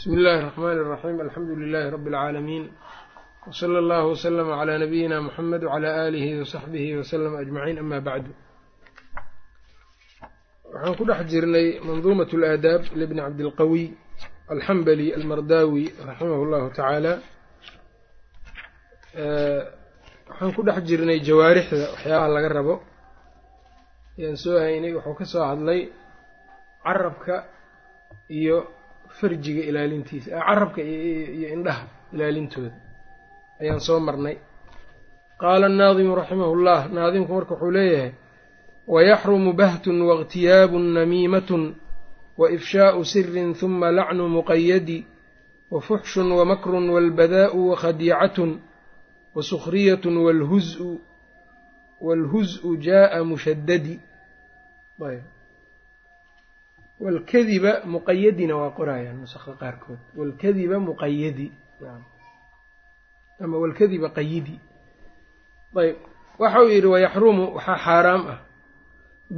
bismi illaahi raxmaan iraxiim alxamdu lilaahi rabbi alcaalamiin wsala allahu waslama calaa nabiyina muxamed wcalaa aalihi wasaxbihi wasalama ajmaciin amaa bacdu waxaan ku dhex jirnay manduumat alaadaab libni cabdilqawiy alxambali almardaawi raximahu llahu tacaala eh, waxaan ku dhex jirnay jawaarixda waxyaabaha laga rabo. Ayaan soo haynay wuxuu ka soo hadlay carabka iyo farjiga ilaalintiisa carabka iyo indhaha ilaalintooda. Ayaan soo marnay. Qaala annaadimu raximahu llah naadimku marka wuxuu leeyahay wayaxrumu bahtun waاgtiyaabun namiimatun waifshaau sirin huma lacnu muqayadi wafuxshun wamakrun walbadaa'u wakhadiicatun wasukhriyatun walhuzu waalhuz'u jaa'a mushadadi walkadiba muqayadina waa qorayaan nusakda qaarkood. Walkadiba muqayadi ama walkadiba qayidi ayb waxa uu yidhi wayaxrumu waxaa xaaraam ah.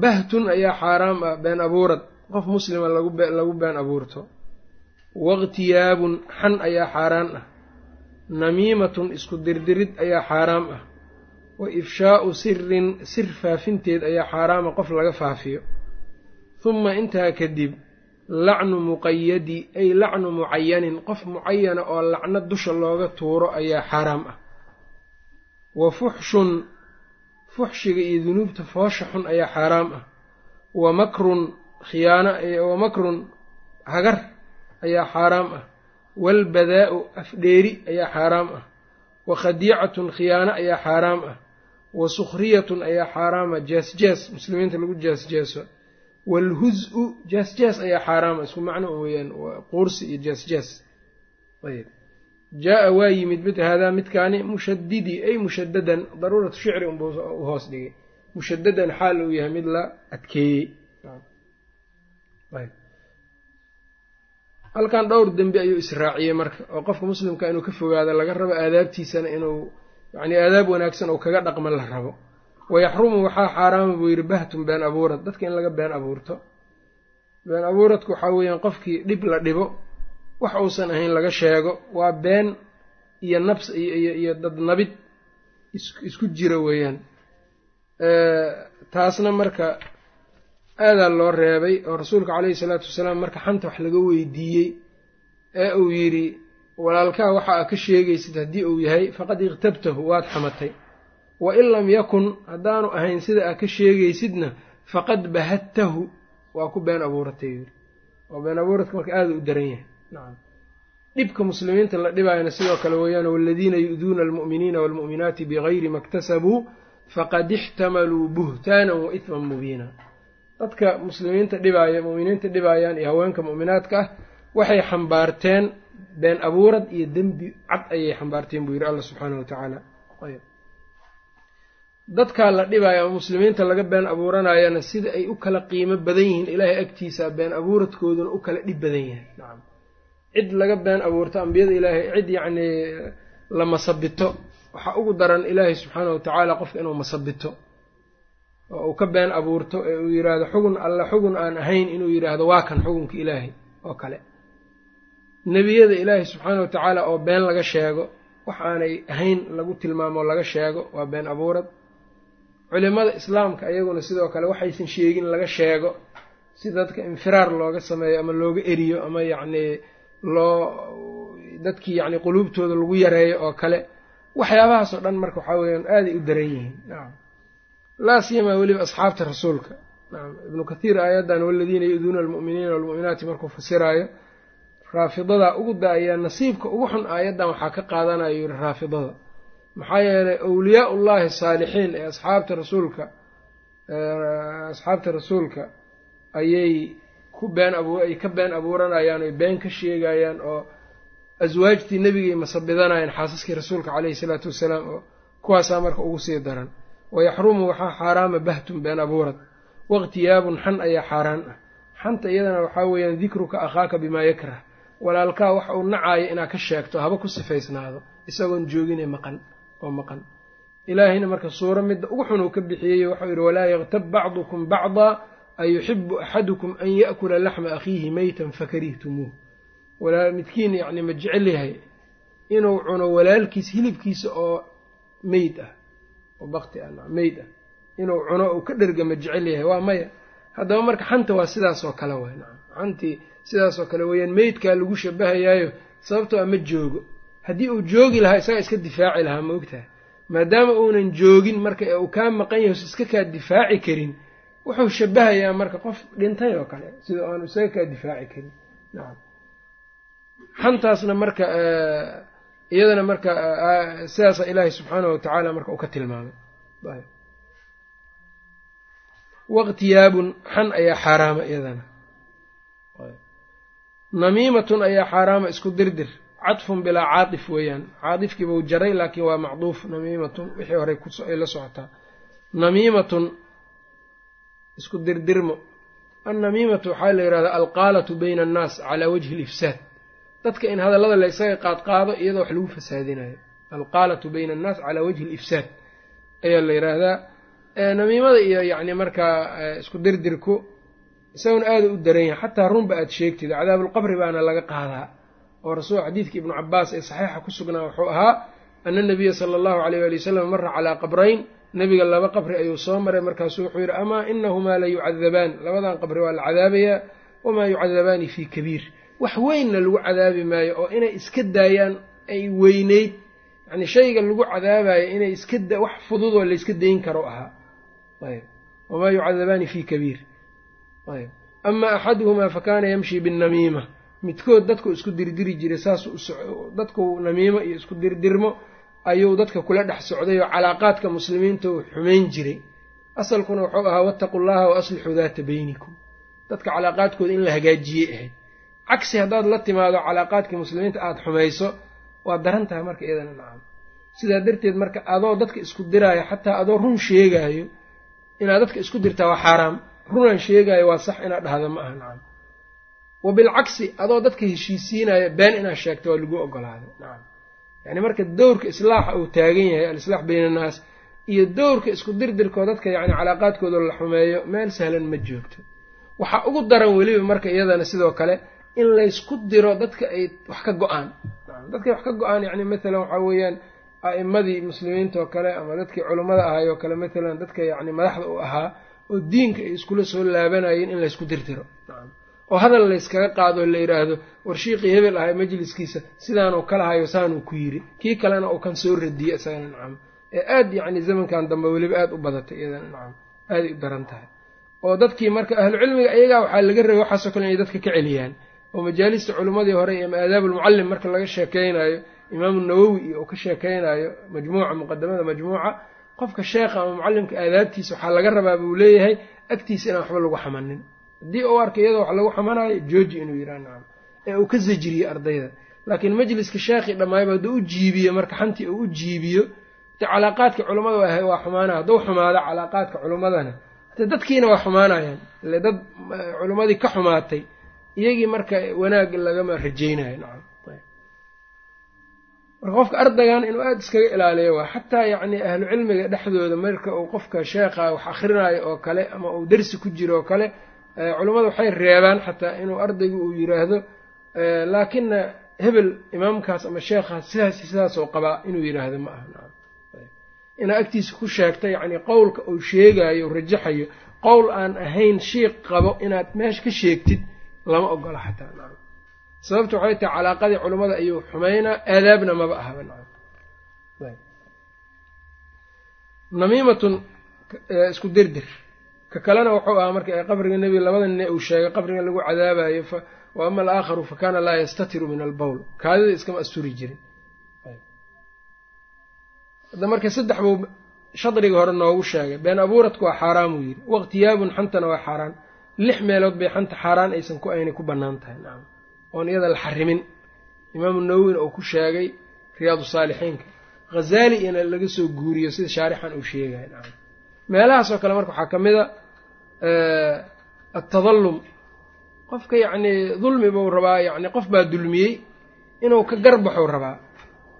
Bahtun ayaa xaaraam ah been abuurad. Qof muslima lagu been abuurto. Waاgtiyaabun xan ayaa xaaraan ah. Namiimatun isku dirdirid ayaa xaaraam ah. Wa ifshaa'u sirin sir faafinteed ayaa xaaraama qof laga faafiyo huma intaa kadib lacnu muqayadi ay lacnu mucayanin qof mucayana oo lacno dusha looga tuuro ayaa xaaraam ah. Wa fuxshun fuxshiga iyo dunuubta foosha xun ayaa xaaraam ah. Wa makrun khiyaana wa makrun hagar ayaa xaaraam ah. Waalbadaa'u afdheeri ayaa xaaraam ah. Wa khadiicatun khiyaano ayaa xaaraam ah. Wa sukhriyatun ayaa xaaraama jees-jees muslimiinta lagu jees-jeeso waalhuz-u jees-jees ayaa xaaraama isku macno weyaan quursi iyo jees-jees ayb jaa-a waa yimid mid haadaa midkaani mushadidi ay mushadadan daruuratu shicri unbuu u hoos dhigay mushadadan xaal uu yahay mid la adkeeyey halkan dhowr dembi ayuu israaciyey marka oo qofka muslimka inuu ka fogaado laga rabo aadaabtiisana inuu yacnii aadaab wanaagsan oo kaga dhaqma la rabo wayaxrumu waxaa xaaraama buu yidhi bahtun been abuurad dadka in laga been abuurto been abuuradku waxaa weeyaan qofkii dhib la dhibo wax uusan ahayn laga sheego waa been iyo nabs iyo iyo dad nabid isku jira weeyaan taasna marka aadaa loo reebay oo rasuulka caleyhi salaatu wasalaam marka xanta wax laga weydiiyey ee uu yidhi walaalkaa waxa aa ka sheegaysid haddii uu yahay faqad ikhtabtahu waad xamatay wa in lam yakun haddaanu ahayn sida aa ka sheegaysidna faqad bahadtahu waa ku been abuuratay oo been abuuradka marka aada u daran yahay. Nacam. Dhibka muslimiinta la dhibaayana sidoo kale weeyaan waladiina yu-duuna almu'miniina waalmu'minaati bigayri ma ktasabuu faqad ixtamaluu buhtaanan wa ihman mubiina. Dadka muslimiinta dhibaaya mu'miniinta dhibaayaan iyo haweenka mu'minaadka ah waxay xambaarteen been abuurad iyo dembi cad ayay xambaarteen buu yidhi alla subxaanahu wa tacaala dadkaa la dhibaayo ama muslimiinta laga been abuuranayana sida ay u kala qiimo badan yihiin ilaahay agtiisa been abuuradkooduna u kala dhib badan yahay nacam cid laga been abuurto ambiyada ilaahay cid yacnii la masabito waxaa ugu daran ilaahay subxaanahu watacaala qofka inuu masabito. Oo uu ka been abuurto ee uu yidhaahdo xugun alla xugun aan ahayn inuu yidhaahdo waa kan xugunka ilaahay oo kale. Nebiyada ilaahay subxaana wa tacaala oo been laga sheego wax aanay ahayn lagu tilmaamo laga sheego waa been abuurad culimada islaamka iyaguna sidoo kale waxaysan sheegin laga sheego si dadka infiraar looga sameeyo ama looga eriyo ama yacnii loo dadkii yacni quluubtooda lagu yareeyo oo kale. Waxyaabahaas oo dhan marka waxaa weeyaan aaday u daran yihiin. Nacam laa siyamaa weliba asxaabta rasuulka. Nacam ibnu kathiir aayaddan waladiina yu-duuna almu'miniina walmu'minaati markuu fasiraayo raafidadaa ugu da'ayaa nasiibka ugu xun aayaddan waxaa ka qaadanayo yidhi raafidada maxaa yeelay awliyaa ullaahi saalixiin ee asxaabta rasuulka asxaabta rasuulka ayay ku been abu ay ka been abuuranayaan oy been ka sheegayaan oo aswaajtii nebigay masabidanayaan xaasaskii rasuulka caleyhi salaatu wasalaam oo kuwaasaa marka ugu sii daran. Wayaxrumu waxaa xaaraama bahtun been abuurad. Wakhtiyaabun xan ayaa xaaraan ah. Xanta iyadana waxaa weeyaan dikruka akhaaka bimaa yakrah. Walaalkaa waxa uu nacaayo inaad ka sheegto haba ku sifaysnaado isagoon joogine maqan oo maqan. Ilaahayna marka suuro midda ugu xun uu ka bixiyey waxau yidhi walaa yaktab bacdukum bacdaa ayuxibu axadukum an ya'kula laxma akhiihi meytan walaa midkiin yacni ma jecel yahay inuu cuno walaalkiis hilibkiisa oo meyd ah oo bakti ah meyd ah. Inuu cuno uu ka dherga ma jecel yahay waa maya. Haddaba marka xanta waa sidaas oo kale waay nacam. Xantii sidaas oo kale weeyaan meydkaa lagu shabahayaayo sababtoo a ma joogo haddii uu joogi lahaa isagaa iska difaaci lahaa ma ogtahay. Maadaama uunan joogin marka ee uu kaa maqan yahay s iska kaa difaaci karin wuxuu shabahayaa marka qof dhintay oo kale sida aanu isaga kaa difaaci karin. Nacam xantaasna marka iyadana marka sidaasa ilaahay subxaanahu watacaala marka uu ka tilmaamay. Waqtiyaabun xan ayaa xaaraama iyadana. Namiimatun ayaa xaaraama isku dirdir cadfun bilaa caatif weeyaan. Caatifkiibau jaray laakiin waa macduuf namiimatun wixii horey ay la socotaa. Namiimatun isku dirdirmo. Annamiimatu waxaa la yidhahdaa alqaalatu bayna annaas calaa wajhi alifsaad. Dadka in hadallada la ysaga qaadqaado iyadoo wax lagu fasaadinayo. Alqaalatu bayna annaas calaa wajhi alifsaad ayaa la yidhaahdaa. Namiimada iyo yacni markaa isku dirdirku isaguna aada u daran yahay. Xataa runba aada sheegtid cadaabulqabri baana laga qaadaa oo rasuul xadiidka ibnu cabaas ee saxiixa ku sugnaa wuxuu ahaa ana nabiya sala allahu alayh waali wasalam mara calaa qabrayn. Nebiga laba qabri ayuu soo maray markaasuu wuxuu yidhi amaa inahumaa la yucadabaan. Labadan qabri waa la cadaabayaa wamaa yucadabaani fii kabiir. Wax weynna lagu cadaabi maayo oo inay iska daayaan ay weyneyd yacni shayga lagu cadaabayo inay iska wax fududoo layska dayn karo ahaa. Ayb wamaa yucadabaani fii kabiir. Ayb ama axaduhumaa fakaana yamshi binnamiima midkood dadku isku dirdiri jiray saas dadku namiimo iyo isku dirdirmo ayuu dadka kula dhex socday oo calaaqaadka muslimiinta uu xumayn jiray. Asalkuna wuxuu ahaa wattaqu llaha wa aslixuu daata beynikum dadka calaaqaadkooda in la hagaajiyey ahayd cagsi haddaad la timaado calaaqaadkii muslimiinta aada xumayso waa daran tahay marka iyadana nacam sidaa darteed marka adoo dadka isku diraayo xataa adoo run sheegaayo inaad dadka isku dirtaa waa xaaraam. Runaan sheegaayo waa sax inaad dhahda ma aha nacam wa bilcagsi adoo dadka heshiisiinayo been inaad sheegto waa lagu ogolaaday nacam yacni marka dowrka islaaxa uu taagan yahay alislaax bayna annaas iyo dowrka isku dirdirkoo dadka yacni calaaqaadkooda la xumeeyo meel sahlan ma joogto. Waxaa ugu daran weliba marka iyadana sidoo kale in laysku diro dadka ay wax ka go'aan. Dadkay wax ka go'aan yacni matalan waxaa weeyaan a'imadii muslimiinta oo kale ama dadkii culummada ahay oo kale matalan dadka yacni madaxda u ahaa oo diinka ay iskula soo laabanayeen in laysku dirdiro oo hadal layskaga qaado la yidhaahdo warshiiqii hebel ahay majliskiisa sidaanuu kala hayo saanuu ku yiri. Kii kalena uu kan soo radiyey isagana nacam. Ee aada yacni zamankan dambe weliba aada u badatay iyadana nacam. Aaday u daran tahay. Oo dadkii marka ahlucilmiga iyagaa waxaa laga rabay waxaasoo kale inay dadka ka celiyaan. Oo majaalista culimmadii hore iyo aadaabulmucallim marka laga sheekeynayo imaamu nawowi iyo uu ka sheekeynayo majmuuca muqadamada majmuuca qofka sheekha ama mucallimka aadaabtiisa waxaa laga rabaa buu leeyahay agtiisa inaan waxba lagu xamanin haddii uu arka iyadoo wax lagu xamanayo jooji inuu yidhaha nacam ee uu ka zajriyo ardayda. Laakiin majliska sheekhii dhammaayba hadduu u jiibiyo marka xantii uu u jiibiyo de calaaqaadka culummada waa xumaanaya hadduu xumaado calaaqaadka culummadana hade dadkiina waa xumaanayaan ile dad culummadii ka xumaatay iyagii marka wanaag lagama rajeynayo nacam marka qofka ardaygan inuu aada iskaga ilaaliyo waa xataa yacni ahlu cilmiga dhexdooda marka uu qofka sheekha wax akhrinayo oo kale ama uu dersi ku jiro oo kale culummada waxay reebaan xataa inuu ardaygu uu yiraahdo laakina hebel imaamkaas ama sheekhaas sidaas sidaasoo qabaa inuu yidhaahdo ma aha. Inaa agtiisa ku sheegta yacni qowlka uu sheegayo rajaxayo qowl aan ahayn shiiq qabo inaad meesha ka sheegtid lama ogola xataa. Nacam sababta waxay tahay calaaqadii culummada ayuu xumaynaa aadaabna maba ahaba nacam namiimatun isku dirdir ka kalena wuxuu ahaa marka qabriga nebiga labada nine uu sheegay qabriga lagu cadaabayo wa ama alaakharu fa kaana laa yastatiru min albowl kaadida iskama asturi jirin. Hadda marka saddex buu shadriga hore noogu sheegay been abuuradku waa xaaraan buu yidhi waqtiyaabun xantana waa xaaraan. Lix meelood bay xanta xaaraan aysan ku aynay ku bannaan tahay. Nacam oon iyada la xarimin imaamu nawowina uu ku sheegay riyaadu saalixiinka ghazaali ina laga soo guuriyo sida shaarixan uu sheegaya nacam meelahaasoo kale marka waxaa ka mid a atadallum qofka yacnii dulmi buu rabaa yacni qof baa dulmiyey inuu ka garbaxuu rabaa.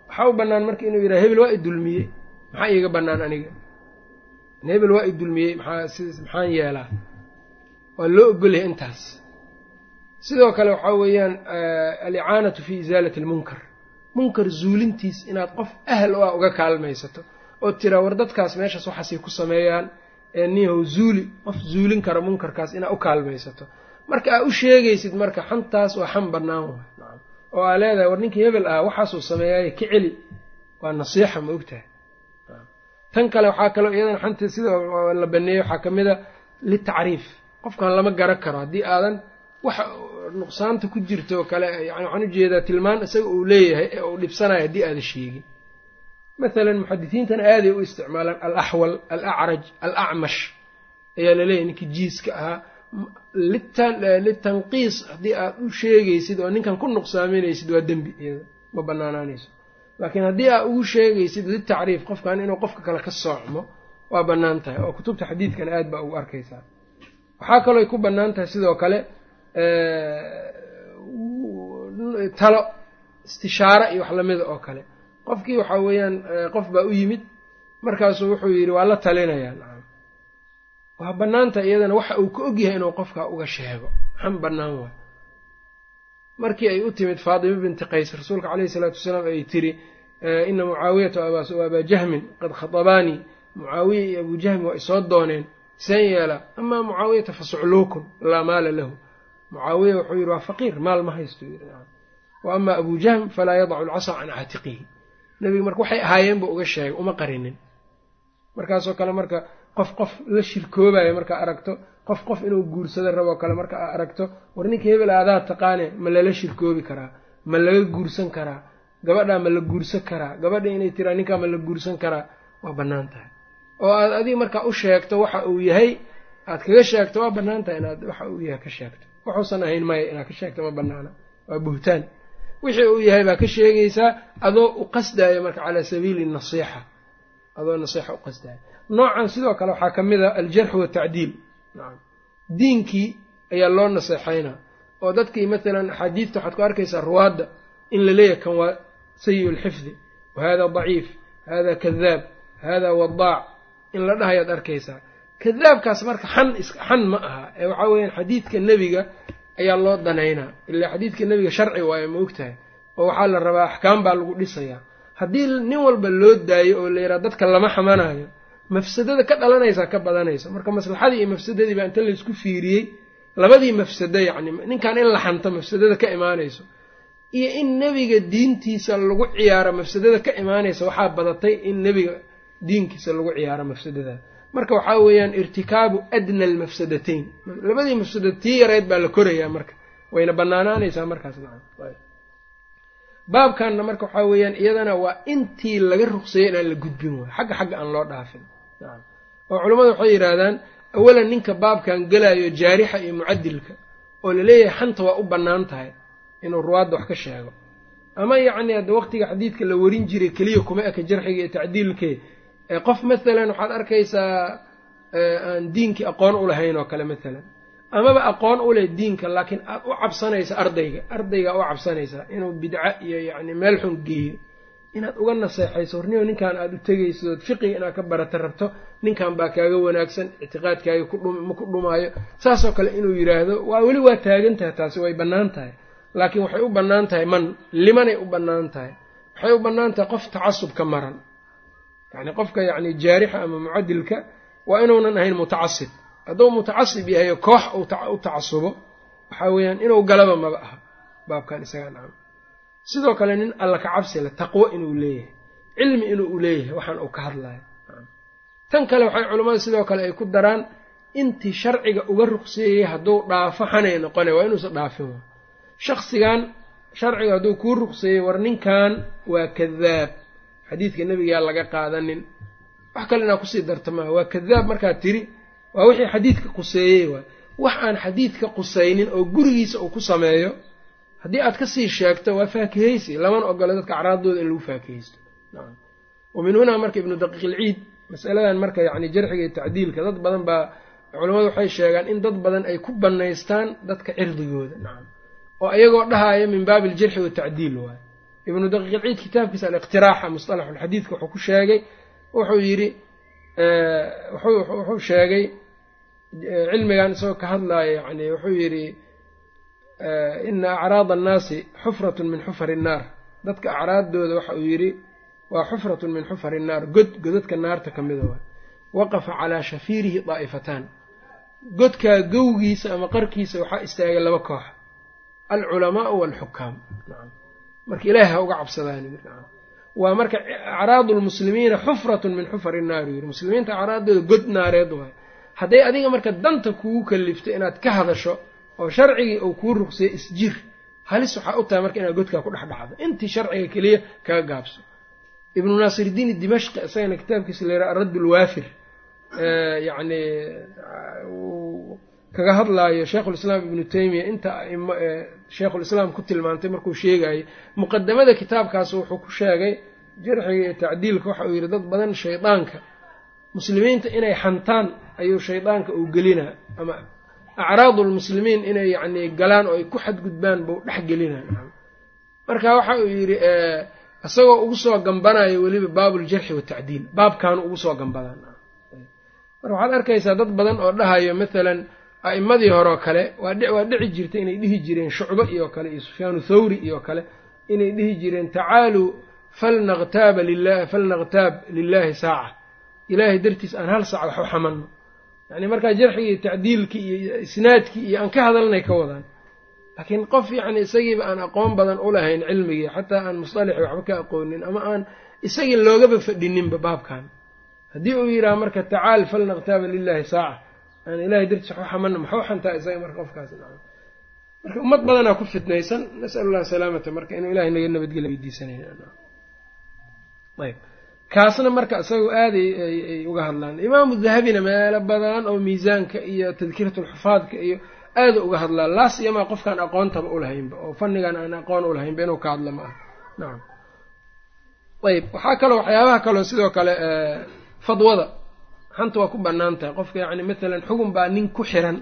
Waxaa u bannaan marka inuu yidhaha hebel waa i dulmiyey. Maxaa iiga bannaan aniga? Hebel waa i dulmiyey maxaa maxaan yeelaa? Waa loo ogolyahay intaas. Sidoo kale waxaa weeyaan alicaanatu fi isaalati almunkar. Munkar zuulintiis inaad qof ahl u ah uga kaalmaysato oo tiraa war dadkaas meeshaas waxaasay ku sameeyaan ee niyahow zuuli qof zuulin kara munkarkaas inaad u kaalmaysato. Marka aa u sheegaysid marka xantaas waa xan bannaan waay. Oo aa leedahay war ninkii hebel ah waxaasuu sameeyaaye ka celi. Waa nasiixa ma ogtahay? Tan kale waxaa kaloo iyadana xanta sida la baneeyey waxaa ka mid a litacriif qofkan lama garan karo. Haddii aadan waxa nuqsaanta ku jirta oo kale yani waxaan u jeedaa tilmaan isaga uu leeyahay ee uu dhibsanayo haddii aadan sheegin mathalan muxadisiintana aaday u isticmaalaan alaxwal alacraj alacmash ayaa la leeyahay ninkii jiiska ahaa. Litanqiis haddii aad u sheegaysid oo ninkan ku nuqsaaminaysid waa dembi iyada ma banaanaanayso. Laakiin haddii aad ugu sheegaysid litacriif qofkan inuu qofka kale ka soocmo waa bannaan tahay. Oo kutubta xadiidkana aad baa ugu arkaysaa. Waxaa kalooy ku bannaan tahay sidoo kale talo istishaaro iyo wax lamida oo kale qofkii waxaa weeyaan qof baa u yimid markaasuu wuxuu yidhi waa la talinayaa nacam waa bannaantahay iyadana waxa uu ka ogyahay inuu qofkaa uga sheego. Xan bannaan waay. Markii ay u timid faadima binti qays rasuulka caleyhi isalaatu wasalaam ay tiri ina mucaawiyata wa abaa jahmin qad khadabaanii. Mucaawiya iyo abuu jahmi waa isoo dooneen. Seen yeela amaa mucaawiyata fa sucluukun laa maala lahu. Mucaawiya wuxuu yidhi waa faqiir maal ma haysto. Yidhi wa ama abuu jahm falaa yadacu alcasa can caatiqihi nebiga marka waxay ahaayeen buu uga sheegay uma qarinin. Markaasoo kale marka qof qof la shirkoobayo markaa aragto qof qof inuu guursado raboo kale marka aa aragto war ninka hebel aadaa taqaane ma lala shirkoobi karaa ma laga guursan karaa gabadhaa ma la guursan karaa gabadha inay tiraa ninkaa ma la guursan karaa waa bannaan tahay. Oo aad adiga markaa u sheegto waxa uu yahay aad kaga sheegto waa bannaan tahay inaad waxa uu yahay ka sheegto. Waxuusan ahayn maya inaad ka sheegto ma bannaana waa buhtaan wixii uu yahay baa ka sheegaysaa adoo u qasdaayo marka calaa sabiili nasiixa. Adoo nasiixa u qasdaayo noocan sidoo kale waxaa ka mid a aljarxu watacdiil diinkii ayaa loo naseexaynaa oo dadkii matalan axaadiidta waxaad ku arkaysaa ruwaadda in la leeyahay kan waa sayi lxifdi wa hada daciif hada kadaab hada wadaac. In la dhahayaad arkaysaa. Kadaabkaas marka xan xan ma aha. Ee waxaa weeyaan xadiidka nebiga ayaa loo danaynaa ilaa xadiidka nebiga sharci waayo ma ogtahay oo waxaa la rabaa axkaam baa lagu dhisayaa haddii nin walba loo daayo oo la yidhaha dadka lama xamanayo mafsadada ka dhalanaysaa ka badanaysa. Marka maslaxadii iyo mafsadadii baa inta laysku fiiriyey. Labadii mafsado yacni ninkan in la xanto mafsadada ka imaanayso. Iyo in nebiga diintiisa lagu ciyaaro mafsadada ka imaanaysa waxaa badatay in nebiga diinkiisa lagu ciyaaro mafsadada marka waxaa weeyaan irtikaabu adna almafsadatayn. Labadii mafsadad tii yareyd baa la korayaa marka. Wayna banaanaanaysaa markaas baabkanna marka waxaa weeyaan iyadana waa intii laga ruqseeyey inaan la gudbin waay xagga xagga aan loo dhaafin oo culammadu waxay yidhaahdaan awalan ninka baabkan gelayo jaarixa iyo mucadilka oo la leeyahay xanta waa u bannaan tahay inuu ruwaadda wax ka sheego. Ama yacni hadda waqtiga xadiidka la warin jiray keliya kuma eka jarxiga iyo tacdiilkee qof mathalan waxaad arkaysaa aan diinkii aqoon u lahayn oo kale mathalan. Amaba aqoon u leh diinka laakiin aad u cabsanaysa ardayga. Ardaygaa u cabsanaysaa inuu bidca iyo yacni meel xun geeyo. Inaad uga naseexayso horniyo ninkan aada u tegayso ood fiqiga inaad ka barata rabto ninkan baa kaaga wanaagsan ictiqaadkaaga kudhma ku dhumaayo. Saasoo kale inuu yidhaahdo waa weli waa taagan tahay taasi way bannaan tahay. Laakiin waxay u bannaan tahay man limanay u bannaan tahay. Waxay u bannaan tahay qof tacasub ka maran yacni qofka yacni jaarixa ama mucadilka waa inuunan ahayn mutacasib hadduu mutacasib yahay koox u tacasubo waxaa weeyaan inuu galaba maba aha baabkan isagaa nacam. Sidoo kale nin alla ka cabsile taqwo inuu leeyahay cilmi inuu leeyahay waxaan uu ka hadlayo tan kale waxay culammada sidoo kale ay ku daraan intii sharciga uga ruqseeyey hadduu dhaafo xanay noqone waa inuusan dhaafin shaksigan sharciga hadduu kuu ruqseeyey war ninkan waa kadaab xadiidka nebigaa laga qaadanin. Wax kale inaa ku sii darta maaha waa kadaab markaad tiri waa wixii xadiidka quseeyey waay wax aan xadiidka qusaynin oo gurigiisa uu ku sameeyo haddii aad ka sii sheegto waa faakihaysi. Lamana ogolo dadka acraadooda in lagu faakihaysto. Wa min hunaa marka ibnu daqiiq ilciid masaladan marka yacni jarxiga iyo tacdiilka dad badan baa culamadu waxay sheegaan in dad badan ay ku bannaystaan dadka cirdigooda. Nacam oo iyagoo dhahaya min baabi aljarxi watacdiil waay ibnu daqiiq ilciid kitaabkiisa aliqtiraaxa mustalaxulxadiidka wuxuu ku sheegay wuxuu yidhi wuxuu sheegay cilmigan isagoo ka hadlaayo yani wuxuu yidhi ina acraada annaasi xufratun min xufari innaar dadka acraaddooda waxa uu yidhi waa xufratun min xufari innaar god godadka naarta ka mida waa waqafa calaa shafiirihi daa'ifataan. Godkaa gowgiisa ama qarkiisa waxaa istaagay laba koox alculamaau waalxukaam marka ilaahi ha uga cabsadaan waa marka acraadu lmuslimiina xufratun min xufari innaar yidhi muslimiinta acraaddooda god naareed waay. Hadday adiga marka danta kugu kalifto inaad ka hadasho oo sharcigii uu kuu ruqsiyey isjir halis waxaa u tahay marka inaad godkaa ku dhex dhacdo. Intii sharciga keliya kaga gaabso. Ibnu naasirdiin dimashqi isagana kitaabkiisa la yidhaha aradd lwaafir yacni kaga hadlaayo sheikhulislaam ibnu teymiya inta aimo ee sheikhulislaam ku tilmaantay markuu sheegayay muqadamada kitaabkaas wuxuu ku sheegay jarxiga iyo tacdiilka waxa uu yidhi dad badan shaydaanka muslimiinta inay xantaan ayuu shaydaanka uu gelinaa ama acraadu lmuslimiin inay yacni galaan oo ay ku xadgudbaan buu dhex gelinaa marka waxa uu yidhi isagoo ugu soo gambanayo weliba baabuljarxi watacdiil baabkaanu ugu soo gambadaan marka waxaad arkaysaa dad badan oo dhahayo maalan a'immadii horeo kale waa dhici jirta inay dhihi jireen shucbo iyo kale iyo sufyaanu thawri iyo kale inay dhihi jireen tacaaluu falnaqtaaba lila falnaqtaab lilaahi saaca. Ilaahay dartiis aan hal saac wax u xamanno. Yacni markaa jarxigii iyo tacdiilkii iyo isnaadkii iyo aan ka hadalnay ka wadaan. Laakiin qof yacni isagiiba aan aqoon badan u lahayn cilmigii xataa aan musطalixi waxba ka aqoonin ama aan isagii loogaba fadhininba baabkan. Haddii uu yidhaha marka tacaal falnaqtaaba lilaahi saaca ilahay dartiis wax u xamanno maxuu xantaa isaga marka qofkaas marka ummad badanaa ku fitnaysan nasal allah salaamata marka inuu ilahay naga nabadgelya weydiisanayayb kaasna marka isagoo aaday ay uga hadlaan. Imaamu dahabina meelo badan oo miisaanka iyo tadkiiratulxufaadka iyo aada uga hadlaan. Laas iyamaa qofkaan aqoontaba ulahaynba oo fannigan aan aqoon ulahaynba inuu ka hadla ma aha. Nacam ayb. Waxaa kaloo waxyaabaha kaloo sidoo kale fadwada xanta waa ku bannaan tahay. Qofka yacni matalan xugun baa nin ku xiran.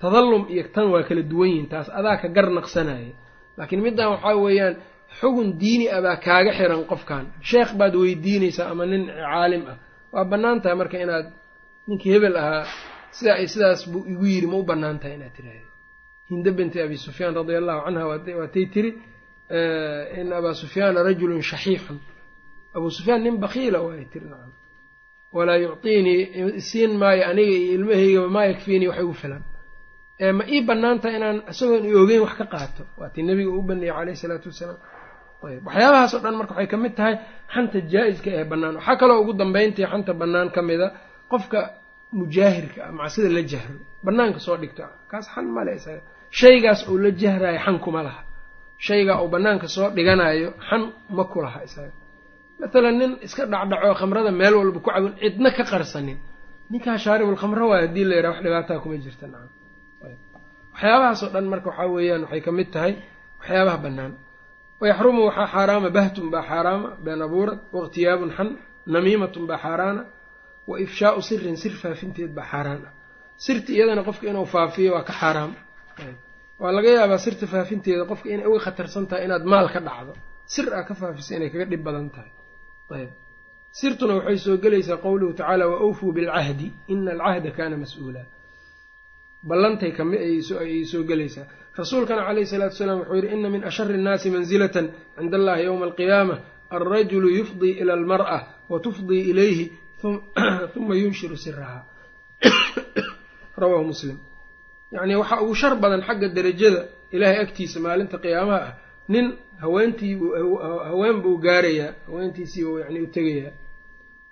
Tadallum iyo tan waa kala duwan yihiin taas adaa ka gar naqsanaya laakiin middan waxaa weeyaan xugun diini ah baa kaaga xiran qofkan. Sheekh baad weydiinaysaa ama nin caalim ah. Waa bannaan tahay marka inaad ninkii hebel ahaa sidaa ay sidaas buu igu yidhi ma u bannaan tahay inaad tiraahda hinda binti abi sufyaan radia allahu canha waatay tiri in abaa sufyaana rajulun shaxiixun. Abuu sufyaan nin bakiila waay tiri nacam walaa yuctiinii isiin maayo aniga iyo ilmahaygaba maa yakfiinii wax igu filan. Ma ii bannaan tahay inaan isagoon i ogeyn wax ka qaato. Waatii nebiga uu baneeyey caleyhi isalaatu wassalaam ayb waxyaabahaas dhan marka waxay ka mid tahay xanta jaa-iska ee bannaan. Waxaa kaloo ugu dambeyntii xanta bannaan ka mida qofka mujaahirka ah macsida la jahro. Bannaanka soo dhigto kaas xan male isaga. Shaygaas uu la jahrayo xan kuma laha. Shaygaa uu bannaanka soo dhiganayo xan ma ku laha isaga matalan nin iska dhacdhaco khamrada meel walba ku cabin cidna ka qarsanin. Ninkaa shaaribulkhamro waay haddii la yidhaha wax dhibaataa kuma jirta nacam. Waxyaabahaas oo dhan marka waxaa weeyaan waxay ka mid tahay waxyaabaha bannaan. Wayaxrumu waxaa xaaraama bahtun baa xaaraama been abuurad wakhtiyaabun xan namiimatun baa xaaraana wa ifshaau sirin sir faafinteed baa xaaraan ah sirta iyadana qofka inuu faafiyo waa ka xaaraam. Waa laga yaabaa sirta faafinteeda qofka inay uga khatarsan tahay inaad maal ka dhacdo. Sir aa ka faafisa inay kaga dhib badan tahay sirtuna waxay soo gelaysaa qowluhu tacaala wa awfuu bilcahdi ina alcahda kaana mas'uula. Ballantay kami ayay soo gelaysaa. Rasuulkana calayhi salaatu wasalaam wuxuu yidhi ina min ashari innaasi mansilatan cinda allahi yowma alqiyaama alrajulu yufdii ila almar'a wa tufdii ilayhi huma yunshiru sirahaa rawaahu muslim. Yacnii waxaa ugu shar badan xagga derajada ilaahay agtiisa maalinta qiyaamaha ah nin haweentii haween buu gaarayaa haweentiisiibuu yacni u tegayaa.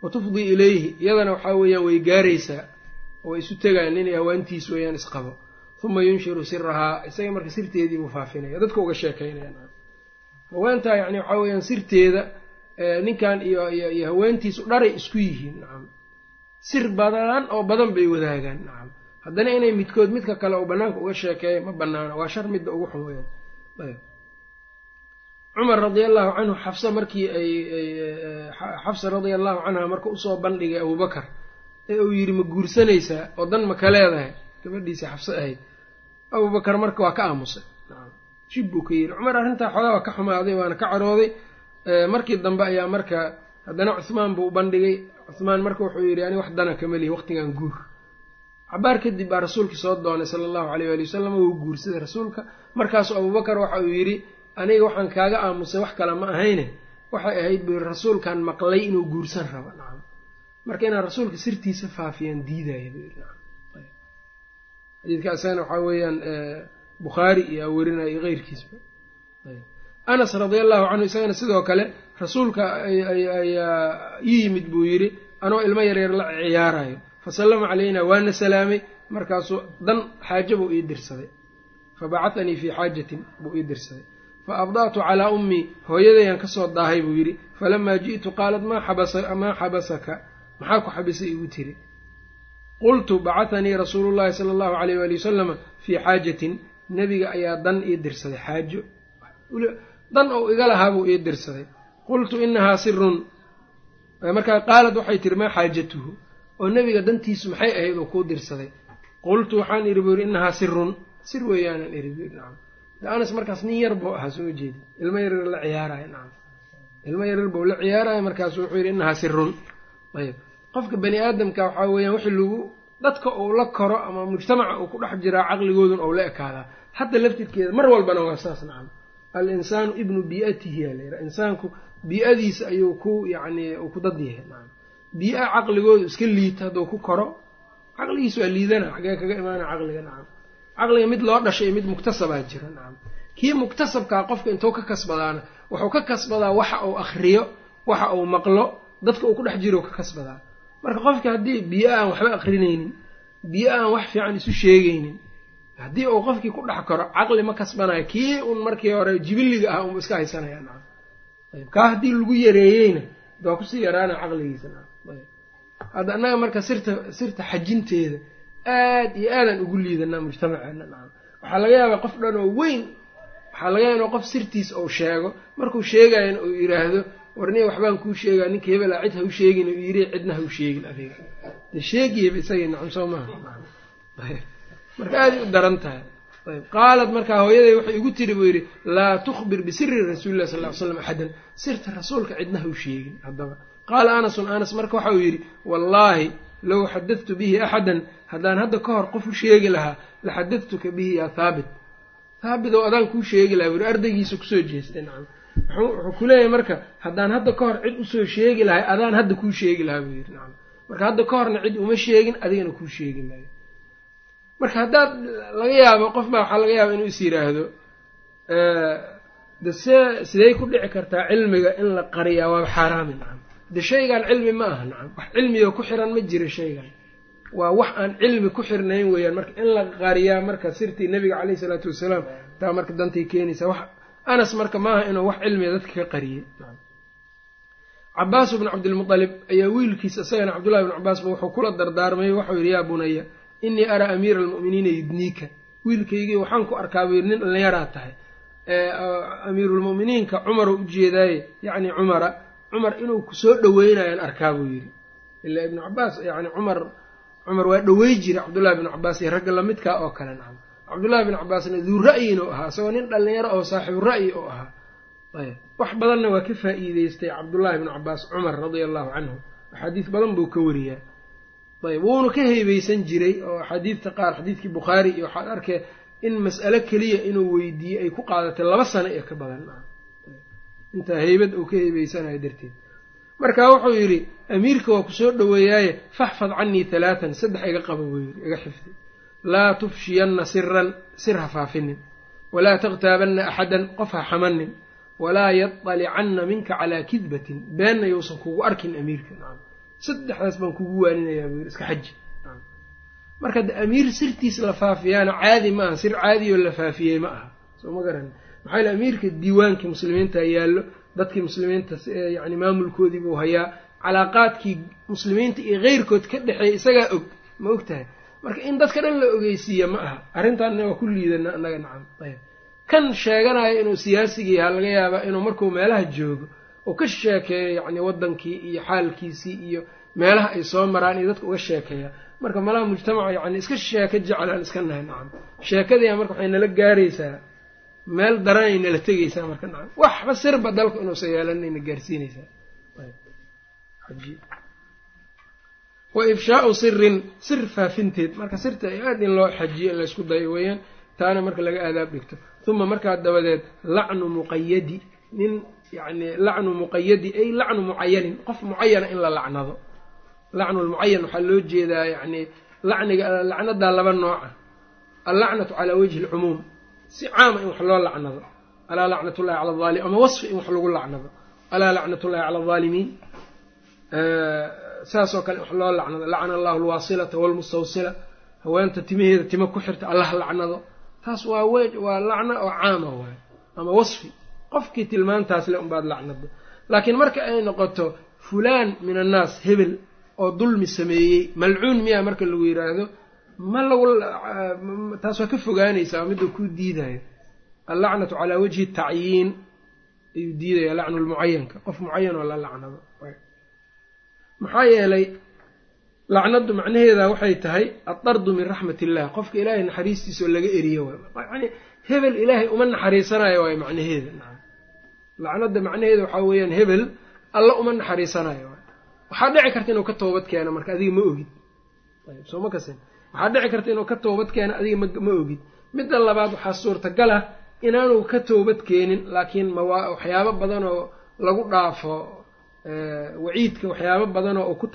Wa tufdii ilayhi iyadana waxaa weeyaan way gaaraysaa way isu tegayaan nin haweentiis weeyaan isqabo. Huma yunshiru sirahaa isaga marka sirteedii buu faafinaya. Dadka uga sheekaynaya haweentaa yacni waxaa weeyaan sirteeda ninkan iyo iyo haweentiisu dharay isku yihiin nacam sir badan oo badan bay wadaagaan nacam haddana inay midkood midka kale uu bannaanka uga sheekeeyo ma banaana waa shar midda ugu xun weyaan ayb cumar radia allahu canhu xafsa markii ay xafsa radia allahu canha marka u soo bandhigay abubakar ee uu yidhi ma guursanaysaa oo dan ma ka leedahay? Gabadhiisii xafso ahayd. Abubakar marka waa ka aamusay. Jib buu ka yidhi. Cumar arrintaa xoogaa waa ka xumaaday waana ka carooday. Markii dambe ayaa marka haddana cuhmaan buu bandhigay. Cuhmaan marka wuxuu yidhi ani wax dana kama lihi waqtigan guur cabaar kadib baa rasuulkii soo doonay sala allahu aleyh waali wasalam wuu guursaday rasuulka. Markaasu abubakar waxa uu yidhi aniga waxaan kaaga aamusay wax kale ma ahayne. Waxay ahayd buu yidhi rasuulkan maqlay inuu guursan rabo. Nacam marka inaan rasuulka sirtiisa faafiyaan diidaya nacam xadiidka isagana waxaa weeyaan bukhaari iyo awerinaya iyo keyrkiisba. Anas radia allahu canhu isagana sidoo kale rasuulka ayaa ii yimid buu yidhi anoo ilmo yaryar la ciyaarayo fasallama calayna waana salaamay. Markaasuu dan xaajo buu ii dirsaday. Fabacatanii fii xaajatin buu ii dirsaday fa abda'tu calaa ummii hooyadayaan ka soo daahay buu yidhi falamaa ji'tu qaalat maa xabasaka maxaa ku xabisay igu tiri qultu bacatanii rasuulu llahi sala allahu alayh waali wasalama fii xaajatin nebiga ayaa dan ii dirsaday xaajo dan ou iga lahaa buu ii dirsaday qultu inahaa sirun markaa qaalad waxay tiri maa xaajatuhu oo nebiga dantiisu maxay ahayd oo kuu dirsaday qultu waxaan idhi buu yidhi inahaa sirun sir weeyaanan iri anas markaas nin yar buu ahaa soo jeedi ilmo yaryar la ciyaarayo nacam. Ilmo yaryar buu la ciyaarayo markaasu wuxuu yidhi inahaa sirun ayb qofka bani aadamka waxaa weeyaan wixii lagu dadka uu la koro ama mujtamaca uu ku dhex jiraa caqligoodun ou la ekaadaa. Hadda laftirkeeda mar walbana waa saas nacam. Al-insaanu ibnu bii'atihi yaa layidhaha insaanku bii-adiisa ayuu ku yacni uu ku dad yahay nacam. Bii-a caqligoodu iska liita hadduu ku koro caqligiisa waa liidana xagee kaga imaana caqliga nacam caqliga mid loo dhashay iyo mid muktasabaa jira nacam kii muktasabkaa qofka intuu ka kasbadaana wuxuu ka kasbadaa waxa uu akhriyo waxa uu maqlo dadka uu ku dhex jiro ka kasbadaa marka qofka haddii biyo aan waxba akrinaynin biyo aan wax fiican isu sheegaynin haddii uu qofkii ku dhex karo caqli ma kasbanayo kii un markii hore jibiliga ah unba iska haysanaya nacam ayb kaa haddii lagu yareeyeyna waa ku sii yaraana caqligiisa nacam ayb hadda annaga marka sirta sirta xajinteeda aad iyo aadaan ugu liidanaa mujtamaceena waxaa laga yaabaa qof dhan oo weyn waxaa laga yaaba qof sirtiis uu sheego. Markuu sheegayana uu yidhaahdo warniya waxbaan kuu sheegaa ninka hebelaa cid ha u sheegin u yiri cidna ha u sheegin adiga. De sheegiyaba isagii nacam soo maaha marka aaday u daran tahay. Ayb qaalat markaa hooyaday waxay igu tiri buu yidhi laa tukhbir bisiri rasuuli llahi sal ly slam axadan. Sirta rasuulka cidna ha u sheegin haddaba. Qaala anasun anas marka waxa uu yidhi wallaahi low xadadtu bihi axadan haddaan hadda ka hor qof u sheegi lahaa la xadadtuka bihi yaa haabit haabit oo adaan kuu sheegi lahaa yidhi ardaygiisa ku soo jeestay nacam wuxuu ku leeyahay marka haddaan hadda ka hor cid u soo sheegi lahay adaan hadda kuu sheegi lahaa buu yidhi nacam marka hadda ka horna cid uma sheegin adigana kuu sheegi maayo marka haddaad laga yaabo qof baa waxaa laga yaaba inuu is yidhaahdo de see sidey ku dhici kartaa cilmiga in la qariyaa waaba xaaraami nacam de shaygan cilmi ma aha nacam. Wax cilmiga ku xiran ma jiro shaygan. Waa wax aan cilmi ku xirnayn weeyaan. Marka in la qariyaa marka sirtii nabiga caleyhi isalaatu wasalaam taa marka dantay keenaysaa wax. Anas marka maaha inuu wax cilmiga dadka ka qariyey cabaasu bnu cabdilmualib ayaa wiilkiisa isagana cabdullahi bnu cabaasba wuxuu kula dardaarmay. Waxau yidhi yaa bunaya inii araa amiira almu'miniina yudniika. Wiilkaygii waxaan ku arkaa buu yidhi nin dhallinyaraa tahay. Amiirulmu'miniinka cumaroo ujeedaaye yacni cumara cumar inuu ku soo dhoweynayaan arkaa buu yidhi. Ilaa ibnu cabaas yani cumar cumar waa dhowey jira cabdullahi bnu cabaas iyo ragga lamidkaa oo kale nacam cabdullahi bnu cabaasna duu ra'yin ahaa isagoo nin dhallinyaro oo saaxibu ra'yi oo ahaa. Ayb wax badanna waa ka faa'iideystay cabdullaahi bnu cabaas cumar radia allahu canhu axaadiis badan buu ka wariyaa ayb wuuna ka heybeysan jiray oo axaadiidta qaar xadiidkii bukhaari iyo waxaad arkee in mas'alo keliya inuu weydiiyey ay ku qaadatay laba sano iyo ka badan intaa heybad uu ka heybeysanayo darteed. Marka wuxuu yidhi amiirka waa ku soo dhoweeyaaye faxfad canii halaatan saddex iga qaba yidhi iga xifdi laa tufshiyanna siran sir ha faafinin. Walaa takhtaabanna axadan qof ha xamanin. Walaa yadalicanna minka calaa kidbatin. Beenna yousan kugu arkin amiirka nacam saddexdaas baan kugu waaninayaa buu yidhi iska xaji marka amiir sirtiis la faafiyaana caadi ma aha sir caadiyoo la faafiyey ma aha. Soo ma garan maxaa yile amiirka diiwaankii muslimiinta yaallo dadkii muslimiinta yani maamulkoodii buu hayaa. Calaaqaadkii muslimiinta iyo keyrkood ka dhexeeya isagaa og ma og tahay marka in dadka dhan la ogeysiiya ma aha. Arrintaanna waa ku liidana annaga nacam ayb kan sheeganayo inuu siyaasigii yahaa laga yaabaa inuu markuu meelaha joogo oo ka sheekeeyo yacni waddankii iyo xaalkiisii iyo meelaha ay soo maraan iyo dadka uga sheekeeya. Marka malaha mujtamaca yacni iska sheeko jecelaan iska nahay nacam. Sheekadiia marka waxay nala gaaraysaa meel daranay nala tegeysaa marka nacam waxba sirba dalku inuusan yeelanayna gaarsiinaysaa. Wa ifshaau sirin sir faafinteed. Marka sirta aad in loo xajiyo in laysku dayo weeyaan taana marka laga aadaab dhigto. Uma markaa dabadeed lacnu muqayadi nin yani lacnu muqayadi ay lacnu mucayanin qof mucayana in la lacnado. Lacnu lmucayan waxaa loo jeedaa yani lacniga lacnadaa laba nooca allacnatu calaa wajhi alcumuum si caama in wax loo lacnado. Alaa lacnat ullahi cala alim ama wasfi in wax lagu lacnado. Alaa lacnat ullahi cala alaalimiin saasoo kale in wax loo lacnado. Lacna allahu alwaasilata walmustawsila haweenta timaheeda tima ku xirta allah lacnado. Taas waa we waa lacna oo caama waay ama wasfi. Qofkii tilmaantaas le unbaad lacnado. Laakiin marka ay noqoto fulaan min annaas hebel oo dulmi sameeyey malcuun miyaa marka lagu yidhaahdo ma lagu taas waa ka fogaanaysaa midda kuu diidayo allacnatu calaa wajhi tacyiin ayuu diidaya lacnu lmucayanka qof mucayan oo la lacnado. Maxaa yeelay lacnadu macnaheeda waxay tahay addardu min raxmat illah qofka ilaahay naxariistiisa oo laga eriyo yani hebel ilaahay uma naxariisanayo waay macnaheeda. Lacnada macnaheeda waxaa weeyaan hebel alla uma naxariisanayo waay waxaa dhici karta inuu ka toobad keeno marka adiga ma ogid soo ma kasen waxaa dhici karta inuu ka toobad keeno adiga ma ogid. Midda labaad waxaa suurtagal ah inaanu ka toobad keenin laakiin mawaa waxyaabo badan oo lagu dhaafo waciidka waxyaabo badanoo oo ku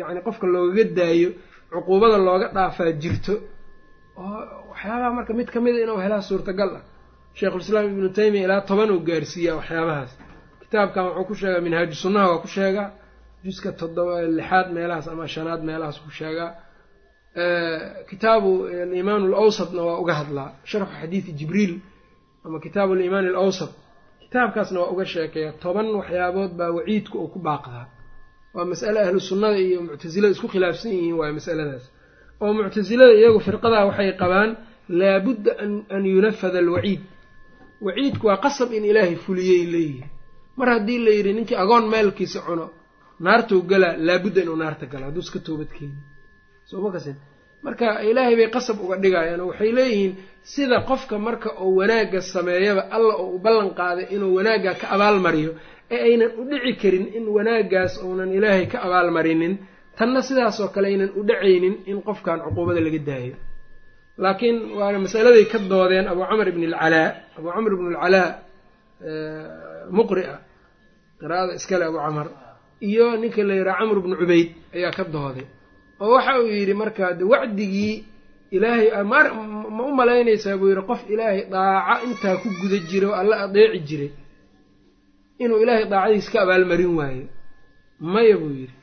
yani qofka loogaga daayo cuquubada looga dhaafaa jirto. Oo waxyaabaha marka mid kamida inuu helaa suurtagal ah. Sheikhulislaam ibnu taymiya ilaa toban uu gaarsiiyaa waxyaabahaas. Kitaabkan wuxuu ku sheegaa minhaaju sunnaha waa ku sheegaa. Juska toddoba lixaad meelahaas ama shanaad meelahaas ku sheegaa kitaabu alimaan alawsatna waa uga hadlaa sharxu xadiidi jibriil ama kitaabu alimaan alawsat kitaabkaasna waa uga sheekeeya toban waxyaabood baa waciidku uu ku baaqdaa waa mas'ale ahlu sunnada iyo muctasilada isku khilaafsan yihiin waayo masaladaas oo muctasilada iyagu firqadaa waxay qabaan laabudda an yunafada alwaciid waciidku waa qasab in ilaahay fuliyey leeyihi mar haddii la yidhi ninkii agoon maalkiisa cuno naartuu galaa laabudda inuu naarta galo hadduu iska toobadkeeni soo ma kasin? Marka ilaahay bay qasab uga dhigayaan oo waxay leeyihiin sida qofka marka uu wanaagga sameeyaba alla oo u ballan qaaday inuu wanaaggaa ka abaalmariyo ee aynan u dhici karin in wanaaggaas uunan ilaahay ka abaalmarinin tanna sidaasoo kale aynan u dhacaynin in qofkan cuquubada laga daayo. Laakiin waana masaladay ka doodeen abuu camr ibn alcalaa abuu camr ibn alcalaa muqri a qiraa'ada iskale abuu camar iyo ninka la yidhaha camr bnu cubayd ayaa ka dooday oo waxa uu yidhi markaa de wacdigii ilaahay ma u malaynaysaa buu yidhi qof ilaahay daaco intaa ku guda jira oo alla adeeci jiray inuu ilaahay daacadiis ka abaalmarin waayo. Maya buu yidhi.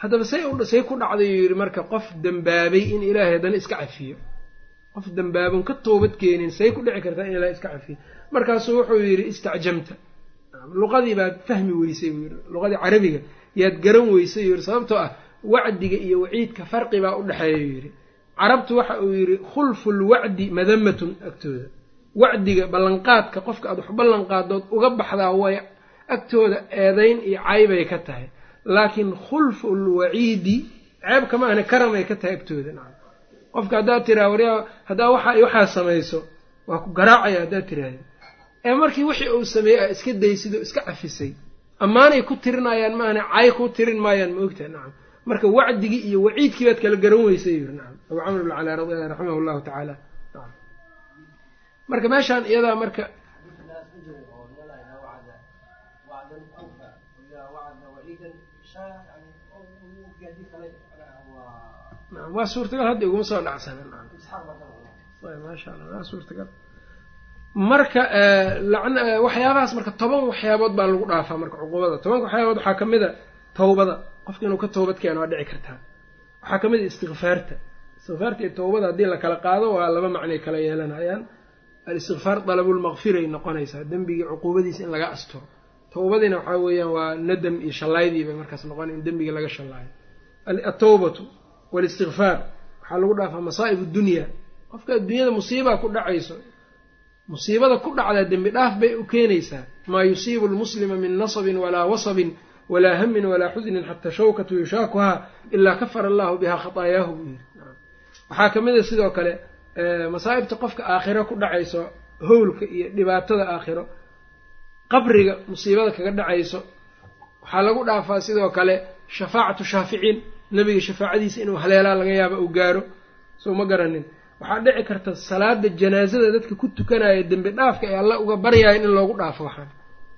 Haddaba say say ku dhacday uu yidhi marka qof dembaabay in ilaahay haddana iska cafiyo. Qof dembaabon ka toobad keenin say ku dhici kartaa in ilaahay iska cafiyo. Markaasuu wuxuu yidhi istacjamta. Luqadii baad fahmi weysay buu yidhi. Luqadii carabiga yaad garan weysay yuu yidhi sababtoo ah wacdiga iyo waciidka farqi baa u dhexeeya yuu yidhi. Carabtu waxa uu yidhi khulfu lwacdi madamatun agtooda. Wacdiga ballanqaadka qofka aad wax ballanqaadood uga baxdaa way agtooda eedayn iyo caybay ka tahay. Laakiin khulfu lwaciidi ceeb kama ahna karamay ka tahay agtooda nacam. Qofka haddaad tiraa waryaa haddaa waxa waxaa samayso waa ku garaacaya haddaad tiraahda ee markii wixii uu sameeyey a iska daysid oo iska cafisay ammaanay ku tirinayaan maahna cay ku tirin maayaan ma ogtaha nacam marka wacdigii iyo waciidkii baad kala garan weysay yiri nacam abu camr bn calaa radi raximah llahu tacaala marka meeshaan iyadaa marka waa suurtagal hadda iguma soo dhacsana maasha allah waa suurtagal. Marka waxyaabahaas marka toban waxyaabood baa lagu dhaafaa marka cuqubada tobanka waxyaabood waxaa ka mid a tawbada qofka inuu ka toobad keeno waa dhici kartaa. Waxaa ka mid a istikfaarta istikfaarta iyo tawbada haddii la kala qaado waa laba macnay kala yeelanayaan. Al-istikfaar dalabulmaqfiray noqonaysaa dembigii cuquubadiisa in laga asturo. Tawbadiina waxaa weeyaan waa nadam iyo shallaydii bay markaas noqona in dembigii laga shallaayo. Atawbatu walistikfaar waxaa lagu dhaafaa masaa'ib dunya. Qofka adduunyada musiibaa ku dhacayso musiibada ku dhacdaa dembi dhaaf bay u keenaysaa. Maa yusiibu lmuslima min nasabin walaa wasabin walaa hamin walaa xusnin xataa shawkatu yushaakuhaa ilaa kafara allahu bihaa buu yiri waxaa ka mid a sidoo kale masaa'ibta qofka aakhiro ku dhacayso howlka iyo dhibaatada aakhiro qabriga musiibada kaga dhacayso waxaa lagu dhaafaa sidoo kale shafaacatu shaaficiin nebiga shafaacadiisa inuu haleelaa laga yaaba uu gaaro soo ma garanin waxaa dhici karta salaada janaasada dadka ku tukanaya dembi dhaafka ee alla uga baryayan in loogu dhaafo waxaan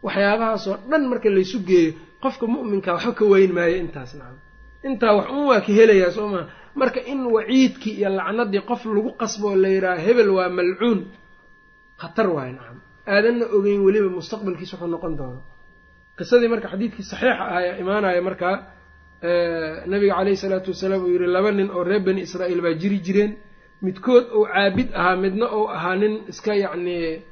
waxyaabahaasoo dhan marka laysu geeyo qofka mu'minka waxba ka weyn maayo intaas nacam. Intaa wax un waa ka helayaa soo maa marka in waciidkii iyo lacnadii qof lagu qasbo oo la yidhaha hebel waa malcuun khatar waayo nacam. Aadanna ogeyn weliba mustaqbalkiis wuxuu noqon doono. Qisadii marka xadiidkii saxiixa ah ayaa imaanaya markaa nabiga caleyhi salaatu wasalaam uu yihi laba nin oo reer bani israa'iil baa jiri jireen. Midkood uu caabid ahaa midna uu ahaa nin iska yacnii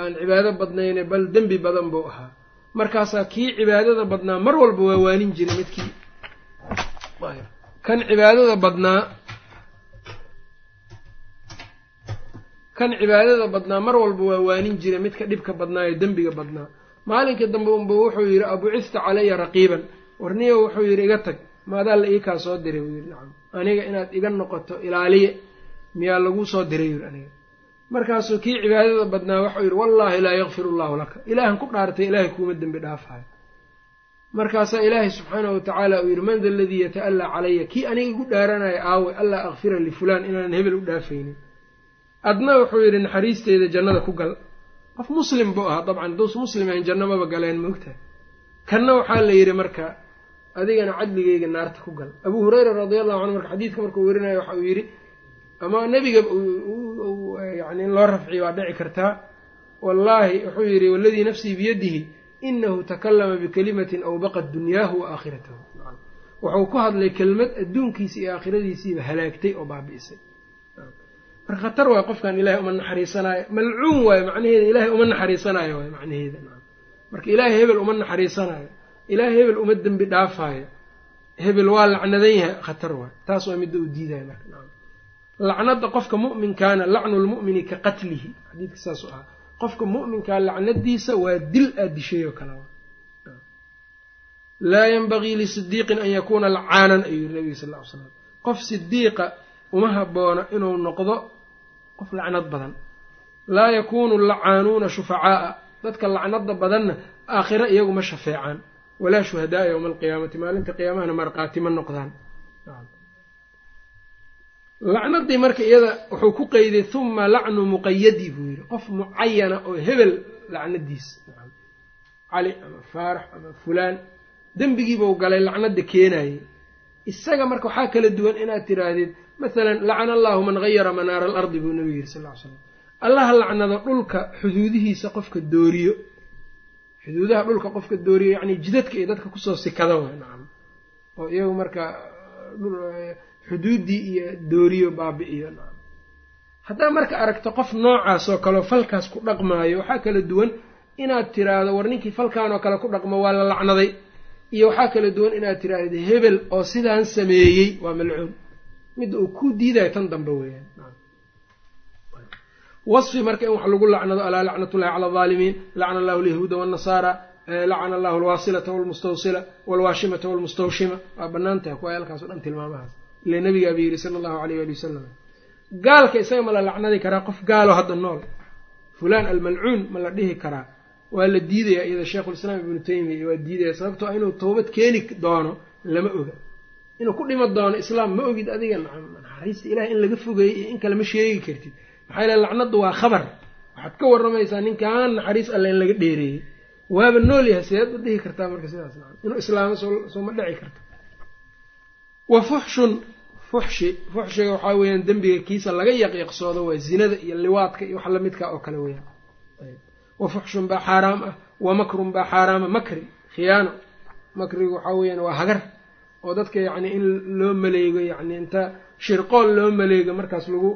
aan cibaado badnayne bal dembi badan buu ahaa markaasaa kii cibaadada badnaa mar walba waa waanin jiray midkii. Kan cibaadada badnaa kan cibaadada badnaa mar walba waa waanin jiray midka dhibka badnaa ee dembiga badnaa. Maalinkii dambe unba wuxuu yidhi abucista calaya raqiiban. Warniyo wuxuu yidhi iga tag. Maadaa la ii kaa soo diray buu yidhi nacam aniga inaad iga noqoto ilaaliye miyaa laguu soo diray? Yidhi aniga markaasuu kii cibaadada badnaa waxau yidhi wallaahi laa yakfir allahu laka. Ilaahan ku dhaartay ilaahay kuuma dembi dhaafayo markaasaa ilaahay subxaanahu watacaala uu yidhi man da aladii yata'allaa calaya kii aniga igu dhaaranaya aawe allaa akfira lifulaan inaanan hebel u dhaafaynin. Adna wuxuu yidhi naxariisteyda jannada ku gal. Qof muslim buu ahaa dabcan haduus muslim ahayn janno maba galeen moogtahay kanna waxaa la yidhi marka adigana cadligeyga naarta ku gal. Abuu hureyra radia allahu canhu marka xadiidka markuu werinayo waxa uu yidhi ama nebiga yani in loo rafciyo waa dhici kartaa. Wallaahi wuxuu yidhi waladii nafsii biyadihi inahu takalama bikalimatin awbaqat dunyaahu wa aakhiratahu. Wuxuu ku hadlay kelmad adduunkiisa iyo aakhiradiisiiba halaagtay oo baabi'isay. Marka khatar waay qofkan ilaahay uma naxariisanaayo malcuun waayo macnaheeda ilaahay uma naxariisanaayo waay macnaheeda marka ilaahay hebel uma naxariisanaayo ilaahay hebel uma dembi dhaafaayo hebel waa lacnadan yahay khatar waay taas waa midda uu diidayo marka lacnada qofka mu'minkaana lacnu lmu'mini ka qatlihi. Xadiidka saasuu ahaa qofka mu'minkaa lacnadiisa waa dil aad dishay oo kale laa yanbagii lisidiiqin an yakuuna lacaanan ayuu yiri nabiga sal ly slam qof sidiiqa uma habboona inuu noqdo qof lacnad badan. Laa yakuunu lacaanuuna shufacaa'a. Dadka lacnada badanna aakhiro iyaguma shafeecaan. Walaa shuhadaaa yowma alqiyaamati. Maalinta qiyaamahana marqaati ma noqdaan lacnadii marka iyada wuxuu ku qeyday huma lacnu muqayadi buu yidhi. Qof mucayana oo hebel lacnadiis cali ama faarax ama fulaan dembigiibuu galay lacnada keenayay isaga marka waxaa kala duwan inaad tiraahdid masalan lacana allahu man gayara manaara alardi buu nabigu yidhi sal ly slam allaha lacnado dhulka xuduudihiisa qofka dooriyo. Xuduudaha dhulka qofka dooriyo yacni jidadka iyo dadka ku soo sikada way nacam. Oo iyagu marka xuduuddii iyo dooriyo baabi'iyo haddaa marka aragto qof noocaas oo kaleo falkaas ku dhaqmaayo waxaa kala duwan inaad tiraahdo war ninkii falkan oo kale ku dhaqmo waa la lacnaday. Iyo waxaa kala duwan inaad tiraahdo hebel oo sidaan sameeyey waa malcuun. Midda uu ku diidayo tan dambe weeyaan wasfi marka in wax lagu lacnado alaa lacnatullahi cala alaalimiin lacna allahu alyahuuda waannasaara lacana allahu alwaasilata walmustawsila walwaashimata walmustawshima waa bannaan tahay kuwa halkaas o dhan tilmaamahaas ile nabigaaba yidhi sala allahu alayh ali wasalam gaalka isaga ma la lacnadi karaa qof gaalo hadda nool. Fulaan almalcuun ma la dhihi karaa. Waa la diidaya iyada sheikhulislaam ibnu taymiya waa diidaya sababtoo inuu towbad keeni doono lama oga. Inuu ku dhima doono islaam ma ogid adiga naxariista ilahay in laga fogeeyey iyo in kale ma sheegi kartid. Maxaa yale lacnaddu waa khabar. Waxaad ka warramaysaa ninkaan naxariis alle in laga dheereeyey. Waaba nool yahay sideed u dhihi kartaa marka sidaas inuu islaamo soo ma dhici karto. Wa fuxshun fuxshi fuxshiga waxaa weeyaan dembiga kiisa laga yaqyaqsoodo waa zinada iyo liwaadka iyo wax lamidka oo kale weeyaan. Wa fuxshun baa xaaraam ah wa makrun baa xaaraama makri khiyaano. Makrigu waxaa weeyaan waa hagar oo dadka yacni in loo maleego yacni inta shirqool loo maleego markaas lagu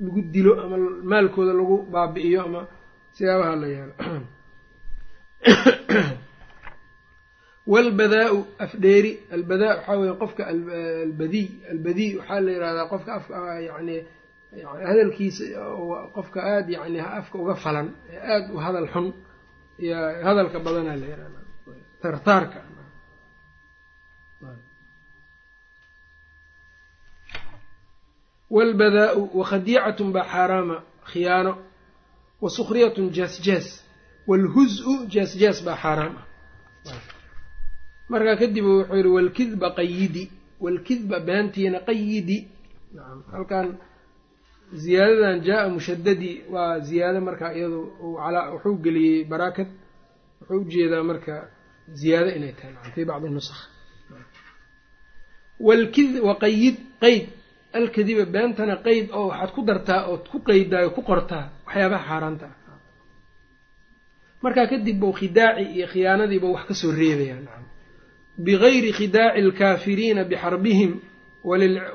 lagu dilo ama maalkooda lagu baabi'iyo ama siyaabaha la yeelo walbadaa-u afdheeri albadaa waxaa weeye qofka albadiy albadiy waxaa la yihahdaa qofka afka yani hadalkiisa qofka aada yani afka uga falan ee aada u hadal xun hadalka badanaa la yihahda tartaarka walbadaa-u wakhadiicatun baa xaaraama khiyaano wa sukhriyatun jaas-jaas waalhuz-u jaas-jaas baa xaaraam ah markaa kadib wuxuu yihi walkidba qayidi waalkidba beentiina qayidi. Halkan ziyaadadan jaa-a mushadadi waa ziyaado marka iyadu wuxuu geliyey barakad wuxuu u jeedaa marka ziyaado inay tahay fii bacdi nusakh. Walkid waqayid qeyd alkadiba beentana qeyd oo waxaad ku dartaa ood ku qeydaayo ku qortaa waxyaabaha xaaraanta. Markaa kadib bau khidaaci iyo khiyaanadiiba wax ka soo reebaya nacam bigayri khidaaci alkaafiriina bixarbihim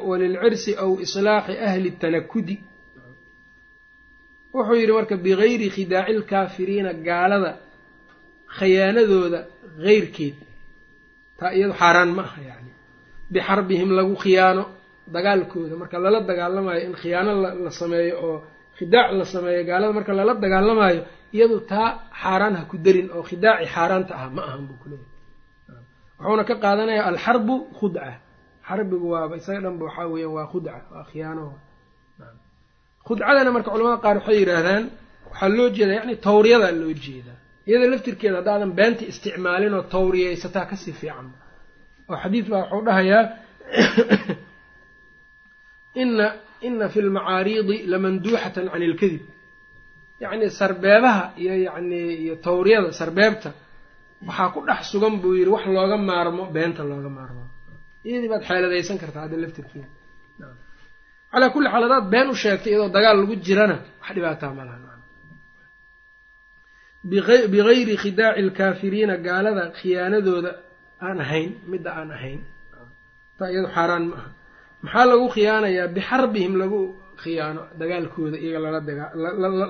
walilcirsi aw islaaxi ahli tanakudi wuxuu yidhi marka bigayri khidaaci alkaafiriina gaalada khayaanadooda heyrkeed taa iyado xaaraan ma aha yani bixarbihim lagu khiyaano dagaalkooda marka lala dagaalamayo in khiyaano la sameeyo oo khidaac la sameeyo gaalada marka lala dagaalamayo iyadu taa xaaraan ha ku darin oo khidaaci xaaraanta ah ma ahan buu kuleeyahy wuxuuna ka qaadanaya alxarbu khudca. Xarbigu waaba isaga dhanba waxaa weeyaan waa khudca waa khiyaano. Khudcadana marka culamada qaar waxay yidhaahdaan waxaa loo jeedaa yani tawriyadaa loo jeedaa. Iyada laftirkeeda haddaadan beenta isticmaalin oo tawriyaysataa ka sii fiican. Oo xadiid baa waxuu dhahayaa ina ina fi lmacaariidi lamanduuxatan can ilkadib yacni sarbeebaha iyo yani iyo tawriyada sarbeebta waxaa ku dhex sugan buu yidhi wax looga maarmo beenta looga maarmo. Iyadii baad xeeladaysan kartaa hadda laftirkeeda calaa kulli xaal hadaad been u sheegtay iyadoo dagaal lagu jirana wax dhibaataa ma laha. Bigayri khidaaci alkaafiriina gaalada khiyaanadooda aan ahayn midda aan ahayn. Taa iyado xaaraan ma aha. Maxaa lagu khiyaanayaa? Bixarbihim lagu khiyaano dagaalkooda iyaga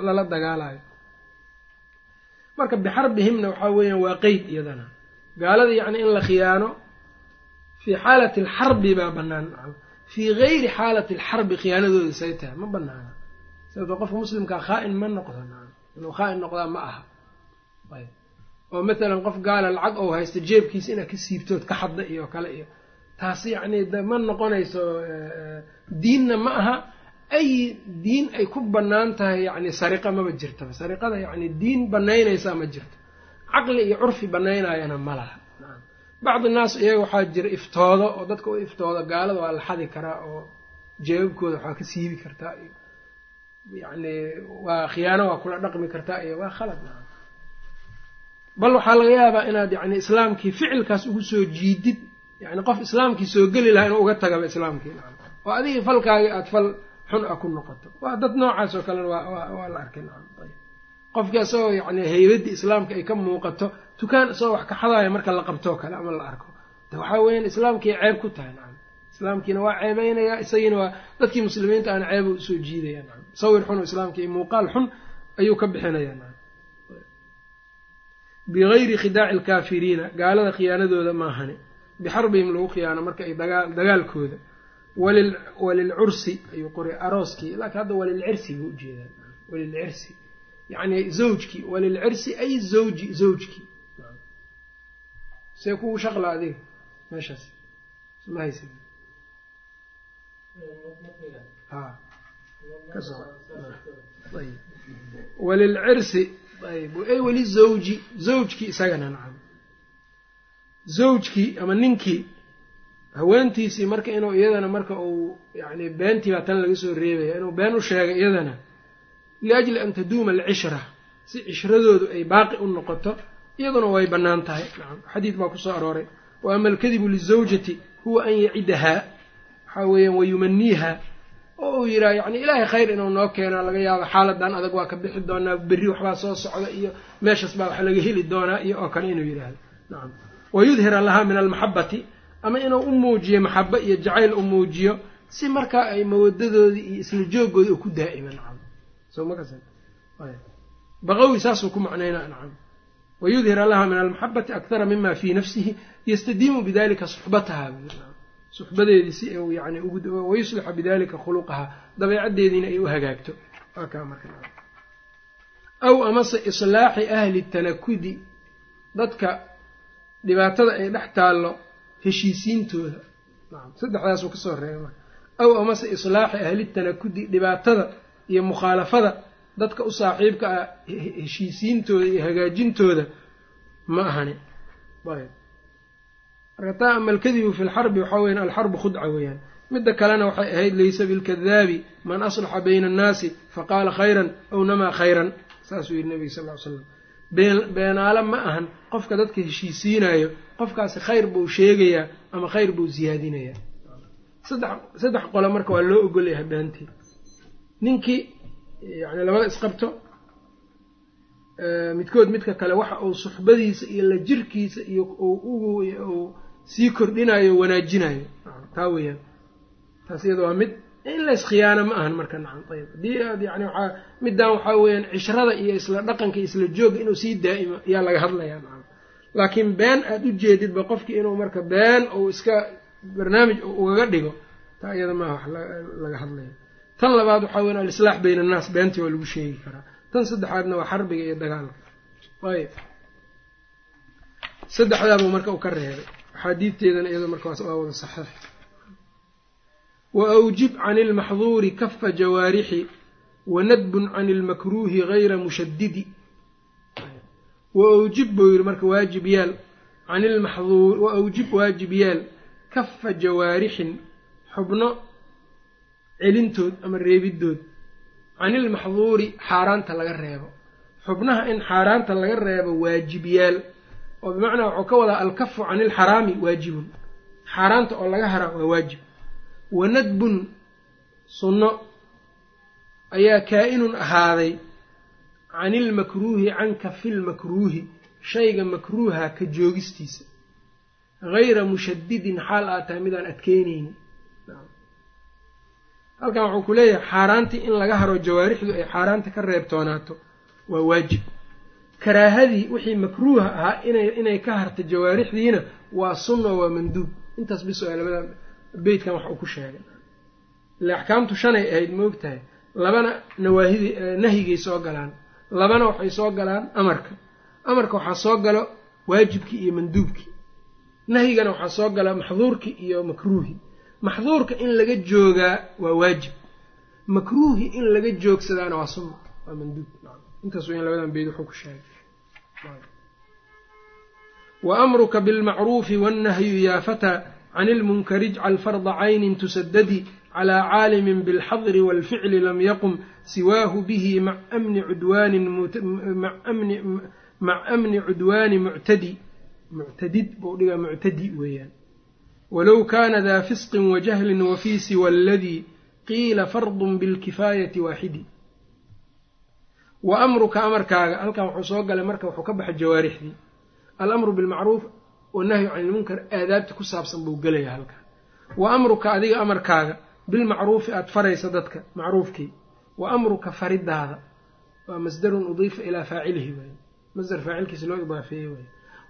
lala dagaalayo marka bixarbihimna waxaa weeyaan waa qeyd iyadana. Gaalada yacni in la khiyaano fii xaalati alxarbi baa bannaan. Fii gayri xaalati alxarbi khiyaanadooda say tahay ma banaana sababto qofka muslimkaa khaa-in ma noqdo inuu khaa-in noqdaa ma aha. Oo mathalan qof gaala lacag ou haysta jeebkiisa inaad ka siibtood ka xadda iyo kale iyo taas yacni ma noqonayso diinna ma aha ay diin ay ku bannaan tahay yacni sariqa maba jirtaba sariqada yacni diin banaynaysaa ma jirto caqli iyo curfi banaynayana ma laha. Bacdi naas iyaga waxaa jira iftoodo oo dadka u iftoodo gaalada waa la xadi karaa oo jeebabkooda waxaa ka siibi kartaa iyo yacni waa khiyaano waa kula dhaqmi kartaa iyo waa khalad. Bal waxaa laga yaabaa inaad yani islaamkii ficilkaas ugu soo jiidid yani qof islaamkii soo geli lahaa inuu uga tagaba islaamkii. Oo adigii falkaagii aada fal xun a ku noqoto. Waa dad noocaas oo kalena waa la arkay. Qofkii isagoo yani haybaddii islaamka ay ka muuqato tukaan isagoo wax kaxadaaya marka la qabtoo kale ama la arko. Waxaa weeyaan islaamkii ceeb ku tahay nacam islaamkiina waa ceebeynaya isagiina waa dadkii muslimiinta aan ceeba u soo jiidaya nacam sawir xun oo islaamkii muuqaal xun ayuu ka bixinaya nacam bigayri khidaaci alkaafiriina gaalada khiyaanadooda maahane bixarbihim lagu khiyaano marka ay dagaalkooda walilcursi ayuu qoray arooskii laakiin hadda walilcirsi buu u jeedaa walilcirsi. Yacni zawjkii walilcirsi ay zawji zawjkii see kugu shaqla adiga meeshaas. Ma haysa ha walilcirsi ayb ay weli zawji zawjkii isagana nacam zawjkii ama ninkii haweentiisii marka inuu iyadana marka uu yani beentii baa tan laga soo reebaya inuu been u sheegay iyadana liajli an taduuma alcishra. Si cishradoodu ay baaqi u noqoto iyaduna way bannaan tahay. Xadiid baa ku soo arooray. Wa ama alkadibu lizawjati huwa an yacidahaa waxaa weeyaan wayumaniiha oo uu yidhaha yani ilaahay khayr inuu noo keenaa laga yaabo xaaladan adag waa ka bixi doonaa berri waxbaa soo socda iyo meeshaas baa wax laga heli doonaa iyo oo kale inuu yidhaahdo. Nacam wayudhira lahaa min almaxabati ama inuu u muujiyo maxabo iyo jacayl u muujiyo si markaa ay mawadadoodii iyo isla joogooda ku daa'ima nacam. Baqawi saasuu ku macnaynaa nacam. Wayudhira laha min almaxabati akthara mima fii nafsihi yastadiimu bidalika suxbataha suxbadeedii si u yani wayuslixa bidalika khuluqaha dabeecaddeediina ay u hagaagto. Aw amase islaaxi ahli tanakudi dadka dhibaatada ay dhex taallo heshiisiintooda saddexdaasuu ka soo reeba aw amase islaaxi ahli tanakudi dhibaatada iyo mukhaalafada dadka u saaxiibka ah heshiisiintooda iyo hagaajintooda ma ahani. Marka taa ama alkadibu fi lxarbi waxaa weyan alxarbu khudca weeyaan. Midda kalena waxay ahayd laysa bilkadaabi man aslaxa bayna annaasi faqaala khayran aw namaa khayran saasuu yidhi nabiga sal ly slam beenaale ma ahan qofka dadka heshiisiinayo qofkaasi khayr buu sheegayaa ama khayr buu siyaadinayaa saddex saddex qole marka waa loo ogolyahay beantii ninkii yani labada isqabto midkood midka kale waxa uu suxbadiisa iyo la jirkiisa iyo ugu sii kordhinayo wanaajinayo taa weeyaan. Taas iyada waa mid in la iskhiyaano ma ahan marka nacam ayb haddii aad yani waaa middan waxaa weeyaan cishrada iyo isla dhaqanka isla jooga inuu sii daa'imo ayaa laga hadlayaa nacam. Laakiin been aada u jeedidba qofkii inuu marka been uu iska barnaamij ugaga dhigo taa iyada maaha wax laga hadlaya tan labaad waxaa weyan alislaax bayna annaas beentii waa lagu sheegi karaa. Tan saddexaadna waa xarbiga iyo dagaalka. Ayb saddexdaabuu marka uu ka reebay. Axaadiidteedana iyado marka waa wada saxiix wa awjib can ilmaxduuri kafa jawaarixi wanadbun can ilmakruuhi gayra mushadidi wa awjib buu yidhi marka waajib yaal can ilmaxduur wa awjib waajib yaal kafa jawaarixin xubno celintood ama reebidood can ilmaxduuri xaaraanta laga reebo xubnaha in xaaraanta laga reebo waajib yaal oo bimacnaa waxuu ka wadaa alkafu can ilxaraami waajibun xaaraanta oo laga haraa waa waajib wanadbun sunno ayaa kaa-inun ahaaday can ilmakruuhi can kafilmakruuhi shayga makruuha ka joogistiisa. Gayra mushadidin xaal aad tahay midaan adkeyneynin halkan wuxuu ku leeyahay xaaraantii in laga haro jawaarixdu ay xaaraanta ka reebtoonaato waa waajib. Karaahadii wixii makruuha ahaa ina inay ka harta jawaarixdiina waa sunna waa manduub. Intaas bis waa labada beytkan wax uu ku sheegay. Ile axkaamtu shanay ahayd ma og tahay labana nawaahidi nahyigay soo galaan. Labana waxay soo galaan amarka. Amarka waxaa soo galo waajibkii iyo manduubkii nahyigana waxaa soo gala maxduurkii iyo makruuhi. Maxduurka in laga joogaa waa waajib. Makruuhi in laga joogsadaana waa sunna waa manduub. Intaas weyan labadan beyd wuxuu ku sheegay. Wa amruka bilmacruufi wannahyu yaa fataa can ilmunkari ijcal farda caynin tusadadi calaa caalimin bilxadri waalficli lam yaqum siwaahu bihi mac amni cudwaanin mac amni cudwaani muctadi muctadid buu dhigaa muctadi weeyaan walow kaana daa fisqin wajahlin wafii siwa aladii qiila fardun bilkifaayati waaxidi wa amruka amarkaaga halkan wuxuu soo galay marka wuxuu ka baxay jawaarixdii alamru bilmacruuf wanahyu can ilmunkar aadaabta ku saabsan buu gelaya halkan. Wa amruka adiga amarkaaga bilmacruufi aada faraysa dadka macruufkii. Wa amruka faridaada waa masdarun udiifa ilaa faacilihi waay masdar faacilkiisa loo idaafeeyey waay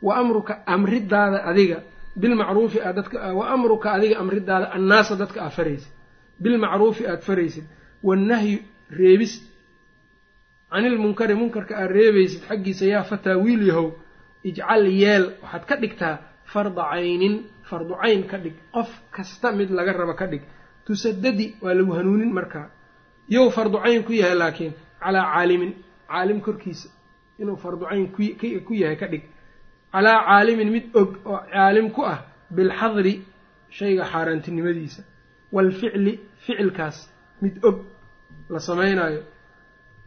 wa amruka amridaada adiga bilmacruufi aad dadka wa amruka adiga amridaada annaasa dadka aad faraysid. Bilmacruufi aada faraysid. Wannahyu reebis. Canilmunkari munkarka aad reebaysid xaggiisa yaa fataa wiil yahow ijcal yeel waxaad ka dhigtaa farda caynin fardu cayn ka dhig qof kasta mid laga rabo ka dhig. Tusadadi waa lagu hanuunin markaa. Yow fardu cayn ku yahay laakiin calaa caalimin caalim korkiisa inuu fardu cayn ku yahay ka dhig. Calaa caalimin mid og oo caalim ku ah bilxadri shayga xaaraantinimadiisa. Waalficli ficilkaas mid og la samaynayo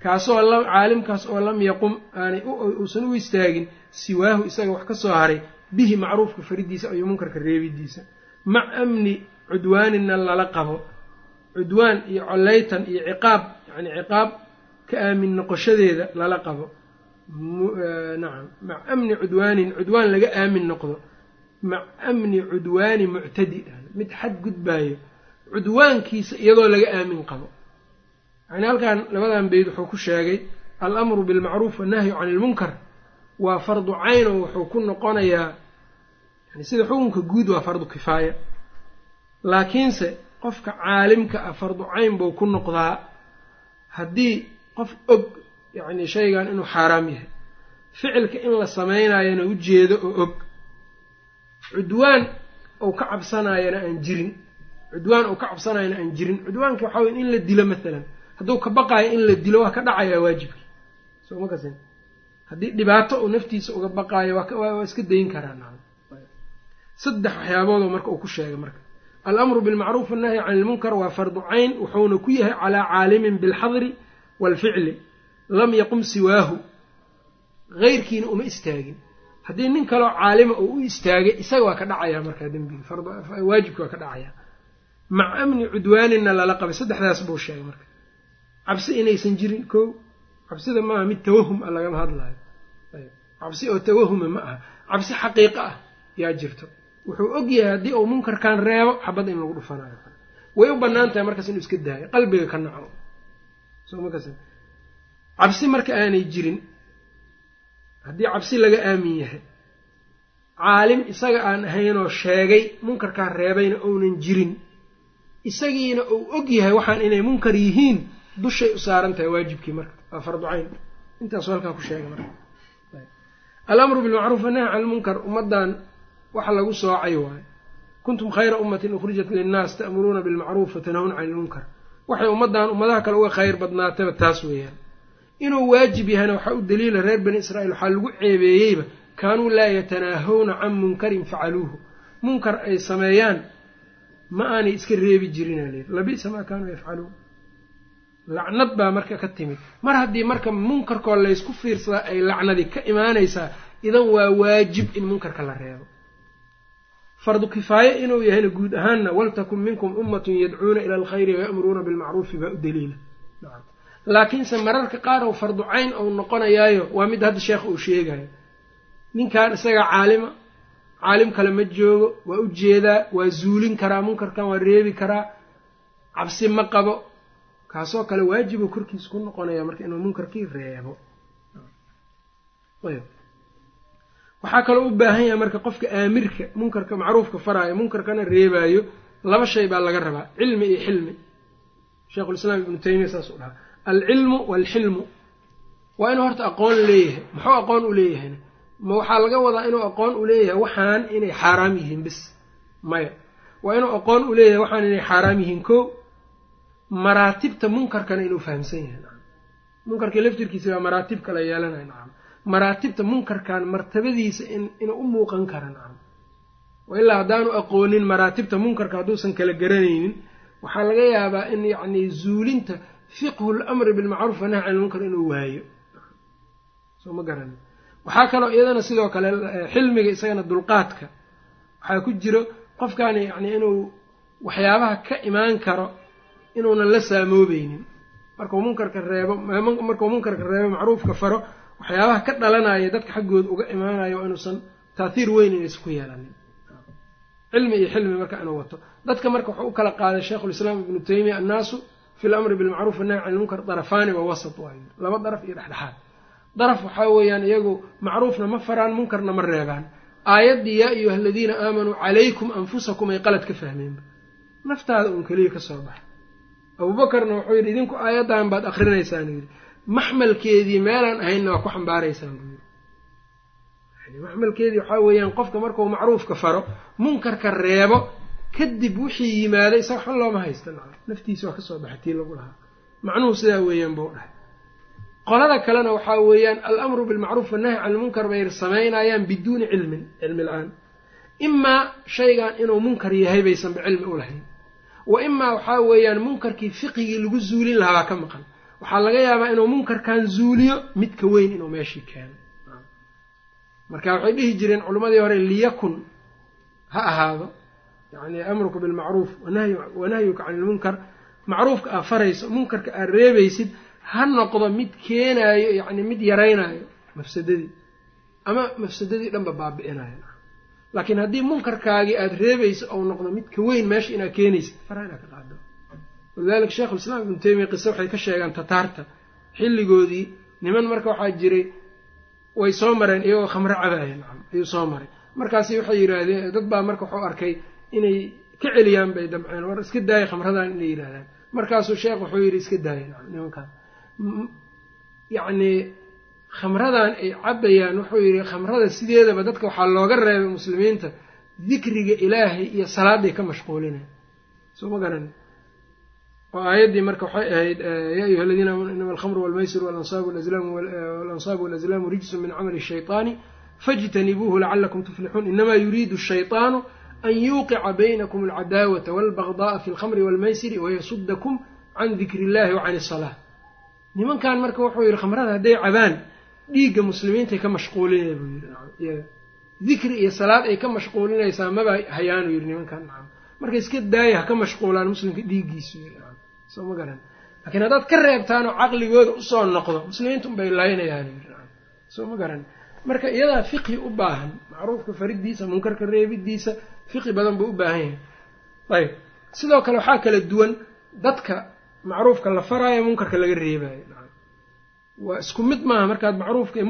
kaasoo caalimkaas oo lam yaqum aanay uusan u istaagin siwaahu isaga wax ka soo haray bihi macruufka faridiisa iyo munkarka reebidiisa. Mac amni cudwaaninna lala qabo. Cudwaan iyo collaytan iyo ciqaab yacni ciqaab ka aamin noqoshadeeda lala qabo. Nacam mac amni cudwaanin cudwaan laga aamin noqdo. Mac amni cudwaani muctadi mid xad gudbaayo. Cudwaankiisa iyadoo laga aamin qabo yani halkan labadan beyd wuxuu ku sheegay alamru bilmacruuf wannahyu can ilmunkar waa fardu cayn oo wuxuu ku noqonayaa yani sida xukunka guud waa fardu kifaaya. Laakiinse qofka caalimka ah fardu cayn buu ku noqdaa haddii qof og yacni shaygan inuu xaaraam yahay. Ficilka in la samaynayana ujeedo oo og. Cudwaan ou ka cabsanayana aan jirin. Cudwaan ou ka cabsanayana aan jirin. Cudwaanka waxaa weye in la dilo maalan hadduu ka baqaayo in la dilo waa ka dhacayaa waajibkii soo ma kasin haddii dhibaato uu naftiisa uga baqaayo waa iska dayn karaa saddex waxyaaboodoo marka uu ku sheegay marka. Alamru bilmacruuf annahyi can ilmunkar waa fardu cayn wuxuuna ku yahay calaa caalimin bilxadri waalficli lam yaqum siwaahu. Heyrkiina uma istaagin. Haddii nin kaloo caalima uu u istaagay isaga waa ka dhacayaa markaa dembigi waajibki waa ka dhacayaa maca amni cudwaanina lala qabay. Saddexdaas buu sheegay marka cabsi inaysan jirin ko cabsida maaha mid tawahum a lagama hadlayo. Cabsi oo tawahuma ma aha. Cabsi xaqiiqo ah yaa jirto. Wuxuu og yahay haddii uu munkarkan reebo xabad in lagu dhufanayo. Way u bannaan tahay markaas inuu iska daayo. Qalbiga ka naco. Cabsi marka aanay jirin haddii cabsi laga aamin yahay caalim isaga aan ahaynoo sheegay munkarkaa reebayna ounan jirin isagiina uu og yahay waxaan inay munkar yihiin dushay u saaran tahay waajibkii marka waa fardu cayn. Intaasuu halkaa ku sheegay marka. Alamru bilmacruuf annahy can lmunkar ummaddan waxa lagu soocay waayo kuntum khayra ummatin ukhrijat linnaas ta'muruuna bilmacruuf watanhawna cani ilmunkar waxay ummaddan ummadaha kale uga khayr badnaataba taas weeyaan. Inuu waajib yahayna waxaa u daliila reer bani israa'iil waxaa lagu ceebeeyeyba kaanuu laa yatanaahawna can munkarin facaluuhu munkar ay sameeyaan ma aanay iska reebi jirinaa leer. Labisa maa kaanuu yafcaluun lacnad baa marka ka timid. Mar haddii marka munkarkoo laysku fiirsadaa ay lacnadi ka imaanaysaa idan waa waajib in munkarka la reebo. Fardu kifaaye inuu yahayna guud ahaanna waltakun minkum ummatun yadcuuna ila alkhayri waya'muruuna bilmacruufi baa u daliila laakiinse mararka qaar ou fardu cayn ou noqonayaayo waa mid hadda sheekh uu sheegayo ninkan isagaa caalima caalim kale ma joogo waa u jeedaa waa zuulin karaa munkarkan waa reebi karaa cabsi ma qabo kaasoo kale waajibuu korkiisa ku noqonaya marka inuu munkarkii reebo. Waxaa kaloo u baahan yahay marka qofka aamirka munkarka macruufka faraayo munkarkana reebaayo laba shay baa laga rabaa cilmi iyo xilmi. Sheikhulislaam ibnu taymiya saasuu dhahaa. Alcilmu waalxilmu waa inuu horta aqoon leeyahay. Muxuu aqoon u leeyahayna ma waxaa laga wadaa inuu aqoon u leeyahay waxaan inay xaaraam yihiin bis maya. Waa inuu aqoon u leeyahay waxaan inay xaaraam yihiin ko maraatibta munkarkana inuu fahamsan yahay munkarka laftirkiisa baa maraatib kala yeelanaya nacam. Maraatibta munkarkan martabadiisa inuu u muuqan kara nacam. Ilaa haddaanu aqoonin maraatibta munkarka hadduusan kala garanaynin waxaa laga yaabaa in yacni zuulinta fiqhu lamri bilmacruuf wanahy can ilmunkar inuu waayo. Soo ma garanin. Waxaa kaloo iyadana sidoo kale xilmiga isagana dulqaadka. Waxaa ku jiro qofkan yacni inuu waxyaabaha ka imaan karo inuunan la saamoobeynin markuu munkarka reebo markuu munkarka reebo macruufka faro waxyaabaha ka dhalanaya dadka xaggooda uga imaanayo waa inuusan taathiir weyn inaysan ku yeelanin. Cilmi iyo xilmi marka inuu wato. Dadka marka wuxuu u kala qaaday sheikhulislaam ibnu taymiya annaasu fi lamri bilmacruuf annahy can ilmunkar darafaani wa wasat waayo laba daraf iyo dhexdhexaad. Daraf waxaa weeyaan iyagu macruufna ma faraan munkarna ma reebaan. Aayaddii yaa ayuha aladiina aamanuu calaykum anfusakum ay qalad ka fahmeenba naftaada uun keliya ka soo baxa abuubakarna wuxuu yidhi idinku aayaddan baad akrinaysaan yidhi. Maxmalkeedii meelaan ahaynna waa ku xambaaraysaan buu yidhi. Maxmalkeedii waxaa weeyaan qofka markuu macruufka faro munkarka reebo kadib wixii yimaada isaga xan looma haysta naftiisa waa ka soo baxay tii lagu lahaa. Macnuhu sidaa weeyaan buu dhahay. Qolada kalena waxaa weeyaan alamru bilmacruuf wannahy can ilmunkar bay samaynayaan biduuni cilmin cilmi la'aan. Imaa shaygan inuu munkar yahay baysanba cilmi u lahayn wa imaa waxaa weeyaan munkarkii fiqigii lagu zuulin lahaa baa ka maqan. Waxaa laga yaabaa inuu munkarkan zuuliyo midka weyn inuu meeshii keeno. Marka waxay dhihi jireen culimmadii hore liyakun ha ahaado. Yacni amruka bilmacruuf wanahyuka can ilmunkar macruufka aad farayso munkarka aad reebaysid ha noqdo mid keenaayo yacni mid yaraynaayo mafsadadii. Ama mafsadadii dhanba baabi'inayo laakiin haddii munkarkaagii aada reebayso ou noqdo mid ka weyn meesha inaad keenaysid faraha inaad ka qaado walidalika sheikhulislaam ibnu taymiya qise waxay ka sheegaan tataarta. Xilligoodii niman marka waxaa jiray way soo mareen iyagoo khamro cabaaya nacam ayuu soo maray. Markaasi waxay yidhaahdeen dad baa marka waxuu arkay inay ka celiyaan bay damceen war iska daaya khamradan inay yidhahdaan markaasuu sheekh wuxuu yidhi iska daaya nimankaan. Yacni khamradan ay cabayaan wuxuu yidhi khamrada sideedaba dadka waxaa looga reebay muslimiinta dikriga ilaahay iyo salaaday ka mashquulinay soo ma garan. Oo aayaddii marka waxay ahayd yaa ayuha aladiina aamanu inama alkhamru walmaysir walansaabu walaslaamu rijsu min camali shayطaani faijtanibuuhu lacalakum tuflixuun. Inamaa yuriidu shayطaanu an yuuqica baynakum alcadaawata walbagda'a fi alkhamri walmaysiri wayasudakum can dikri illahi wcan isalaa nimankan marka wuxuu yidhi khamrada hadday cabaan dhiigga muslimiintay ka mashquulinaya buu yidhi. Iyaga dikri iyo salaad ay ka mashquulinaysaa maba hayaanu yidhi nimankan. Nacam marka iska daaya ha ka mashquulaan muslimka dhiiggiisu nacam soo ma garan. Laakiin haddaad ka reebtaanoo caqligooda u soo noqdo muslimiinta unbay laynayaan soo ma garan. Marka iyadaa fiqhi u baahan macruufka faridiisa munkarka reebidiisa fiqi badan buu u baahan yahay. Ayb sidoo kale waxaa kala duwan dadka macruufka la faraayo munkarka laga reebayo waa isku mid maaha markaad macruufka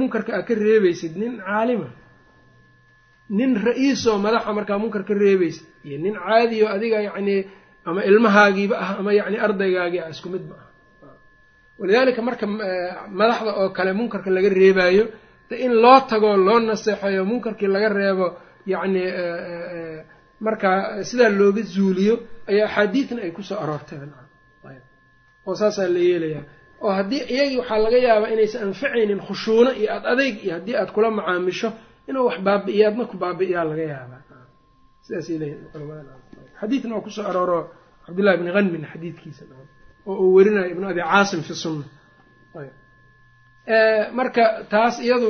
munkarka aad ka reebaysid nin caalima nin ra'iisoo madaxa markaa munkar ka reebaysid iyo nin caadiyo adiga yacnii ama ilmahaagiiba ah ama yacni ardaygaagii ah isku mid ma aha walidaalika marka madaxda oo kale munkarka laga reebaayo de in loo tagoo loo naseexeeyo munkarkii laga reebo yacni markaa sidaa looga zuuliyo ayaa axaadiidna ay ku soo aroortay oo saasaa la yeelayaa oo haddii iyagii waxaa laga yaabaa inaysan anfacaynin khushuuno iyo ad adeyg iyo haddii aad kula macaamisho inuu wax baabi'iyo adna ku baabi'iyaa laga yaabaa. Culamadaxadiidna waa ku soo arooro cabdillahi bni hanmin xadiidkiisa oo uu werinayo ibnu abi caasim fi sunna. Marka taas iyadu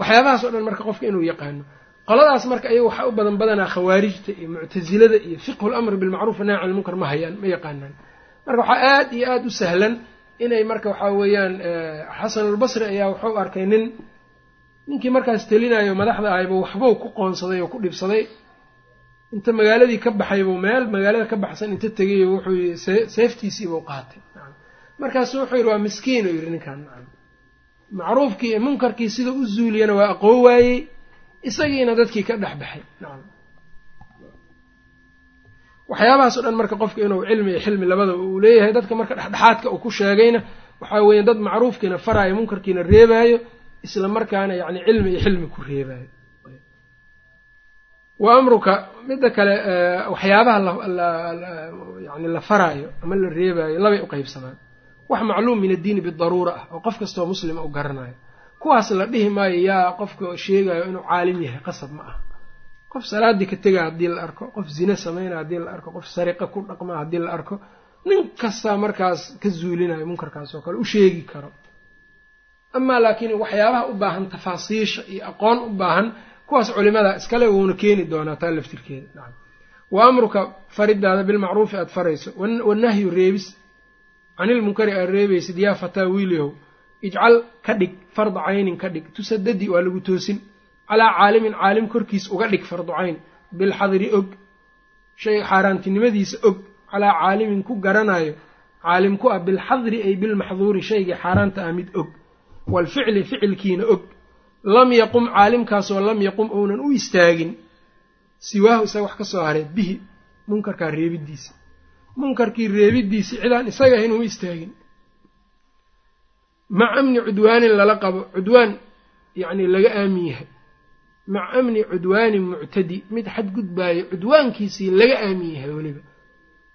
waxyaabahaas o dhan marka qofka inuu yaqaano. Qoladaas marka ayaga waxaa u badan badanaa khawaarijta iyo muctasilada iyo fiqhu lamr bilmacruuf nahy can ilmunkar ma hayaan ma yaqaanaan marka waxaa aad iyo aada u sahlan inay marka waxaa weeyaan xasanulbasri ayaa wuxuu arkay nin ninkii markaas telinayo madaxda ahayba waxbuu ku qoonsaday oo ku dhibsaday. Inta magaaladii ka baxaybuu meel magaalada ka baxsan inta tegayo wuxuu seeftiisiibuu qaatay. Markaasu wuxuu yidhi waa miskiin oo yidhi ninkaan macruufkii iyo munkarkii sida u zuuliyana waa aqoon waayey isagiina dadkii ka dhex baxay waxyaabahaas o dhan marka qofka inuu cilmi iyo xilmi labadaba uu leeyahay dadka marka dhexdhexaadka uu ku sheegayna waxaa weeye dad macruufkiina faraayo munkarkiina reebaayo isla markaana yacni cilmi iyo xilmi ku reebaayo. Wa amruka midda kale waxyaabaha yani la faraayo ama la reebaayo labay u qeybsamaan wax macluum min addiini bidaruura ah oo qof kastoo muslima u garanayo. Kuwaas la dhihi maayo yaa qofka sheegayo inuu caalim yahay qasab ma ah qof salaadii ka tegaa haddii la arko qof zine sameynaya haddii la arko qof sariqa ku dhaqmaa haddii la arko nin kastaa markaas ka zuulinayo munkarkaas oo kale u sheegi karo. Amaa laakiin waxyaabaha u baahan tafaasiisha iyo aqoon u baahan kuwaas culimada iskale wuuna keeni doonaa taa laftirkeeda. Wa amruka faridaada bilmacruufi aada farayso wanahyu reebis. Canilmunkari aad reebaysid yaa fataa wiiliyow ijcal ka dhig farda caynin ka dhig tusadadi waa lagu toosin calaa caalimin caalim korkiis uga dhig fardu cayn. Bilxadri og. Shay xaaraantinimadiisa og. Calaa caalimin ku garanayo caalim ku ah bilxadri ay bilmaxduuri shaygii xaaraanta ah mid og. Waalficli ficilkiina og. Lam yaqum caalimkaasoo lam yaqum ounan u istaagin. Siwaahu isaga wax ka soo haray bihi. Munkarkaa reebidiisa munkarkii reebidiisi cidaan isaga ahayn uma istaagin. Maca amni cudwaanin lala qabo. Cudwaan yacni laga aamin yahay maca amni cudwaanin muctadi. Mid xadgudbaayo cudwaankiisii laga aamin yahay weliba.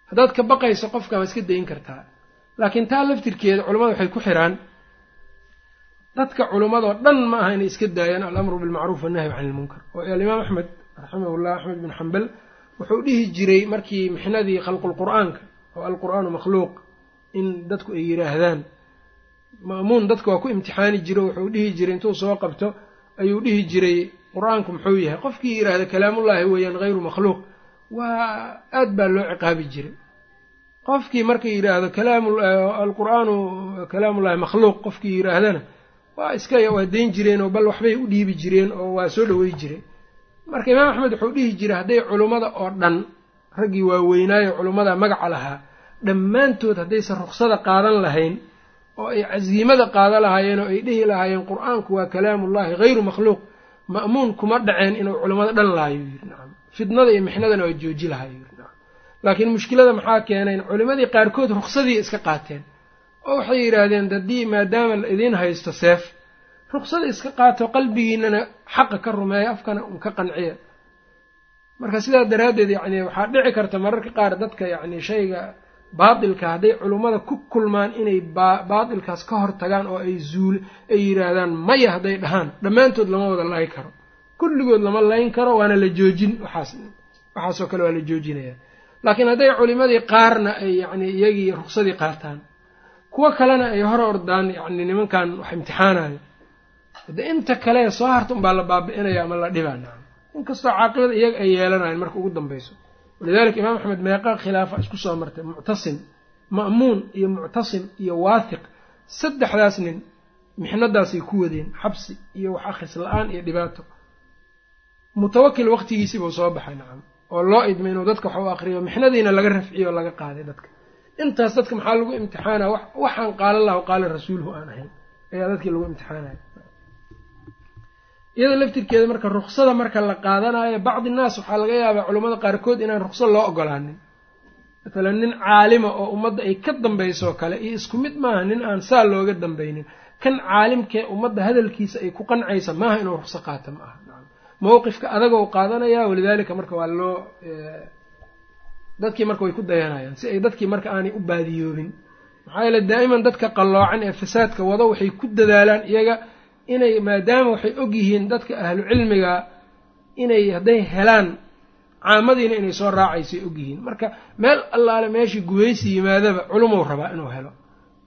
Haddaad ka baqayso qofka waa iska dayn kartaa. Laakiin taa laftirkeeda culamada waxay ku xiraan dadka culimmadoo dhan ma aha inay iska daayaan alamru bilmacruuf wannahyu cani ilmunkar oo alimaam axmed raximahullah axmed bin xambal wuxuu dhihi jiray markii mixnadii khalqulqur'aanka oo alqur'aanu makhluuq in dadku ay yidhaahdaan ma'muun dadka waa ku imtixaani jiro wuxuu dhihi jiray intuu soo qabto ayuu dhihi jiray qur'aanku muxuu yahay? Qofkii yidhaahda kalaamullaahi weeyaan hayru makhluuq. Waa aad baa loo ciqaabi jiray. Qofkii markii yidhaahdo alqur'aanu kalaamullahi makhluuq qofkii yidhaahdana waa iska waa dayn jireen oo bal waxbay u dhiibi jireen oo waa soo dhawey jireen. Marka imaam axmed wuxuu dhihi jiray hadday culummada oo dhan raggii waaweynaayo culummada magaca lahaa dhammaantood haddaysan ruksada qaadan lahayn oo ay casiimada qaadan lahaayeen oo ay dhihi lahaayeen qur'aanku waa kalaamullahi hayru makhluuq. Ma'muun kuma dhaceen inuu culummada dhan nacam fitnada iyo mixnadana waa jooji lahayo laakiin mushkilada maxaa keenayn culimmadii qaarkood ruksadii iska qaateen. Oo waxay yidhaahdeen haddii maadaama la idiin haysto seef ruksada iska qaato qalbigiinana xaqa ka rumeeya afkana un ka qanciya. Marka sidaa daraaddeed yacni waxaa dhici karta mararka qaar dadka yacni shayga baatilka hadday culummada ku kulmaan inay baatilkaas ka hor tagaan oo ay zuul ay yidhaahdaan maya hadday dhahaan. Dhammaantood lama wada layn karo. Kulligood lama layn karo waana la joojin waxaas waxaasoo kale waa la joojinaya laakiin hadday culimadii qaarna ay yacni iyagii ruksadii qaataan kuwo kalena ay hor ordaan yacni nimankan wax imtixaanayo. De inta kale soo harta unbaa la baabi'inaya ama la dhibaa nacam inkastoo caaqibada iyaga ay yeelanayan marka ugu dambayso walidalika imaam axmed meeqa khilaafa isku soo martay muctasim ma'muun iyo muctasim iyo waathiq saddexdaas nin mixnadaasay ku wadeen xabsi iyo wax akhris la'aan iyo dhibaato mutawakil waqtigiisii buu soo baxay nacam oo loo idmay inuu dadka wax u akriyo mixnadiina laga rafciyo oo laga qaaday dadka intaas dadka maxaa lagu imtixaana waxaan qaala lahu qaala rasuuluhu aan ahayn ayaa dadkii lagu imtixaanaya iyada laftirkeeda marka ruksada marka la qaadanayo bacdi naas waxaa laga yaabaa culammada qaarkood inaan rukso loo ogolaanin matalan nin caalima oo ummadda ay ka dambaysoo kale iyo isku mid maaha nin aan saa looga dambaynin. Kan caalimkee ummadda hadalkiisa ay ku qancaysa maaha inuu rukso qaato ma aha. Mawqifka adagou qaadanaya walidaalika marka waa loo dadkii marka way ku dayanayaan si ay dadkii marka aanay u baadiyoobin. Maxaa yeele daa'iman dadka qalloocan ee fasaadka wado waxay ku dadaalaan iyaga inay maadaama waxay og yihiin dadka ahlu cilmiga inay hadday helaan caamadiina inay soo raacaysay og yihiin. Marka meel allaale meeshii gubaysi yimaadaba culumou rabaa inuu helo.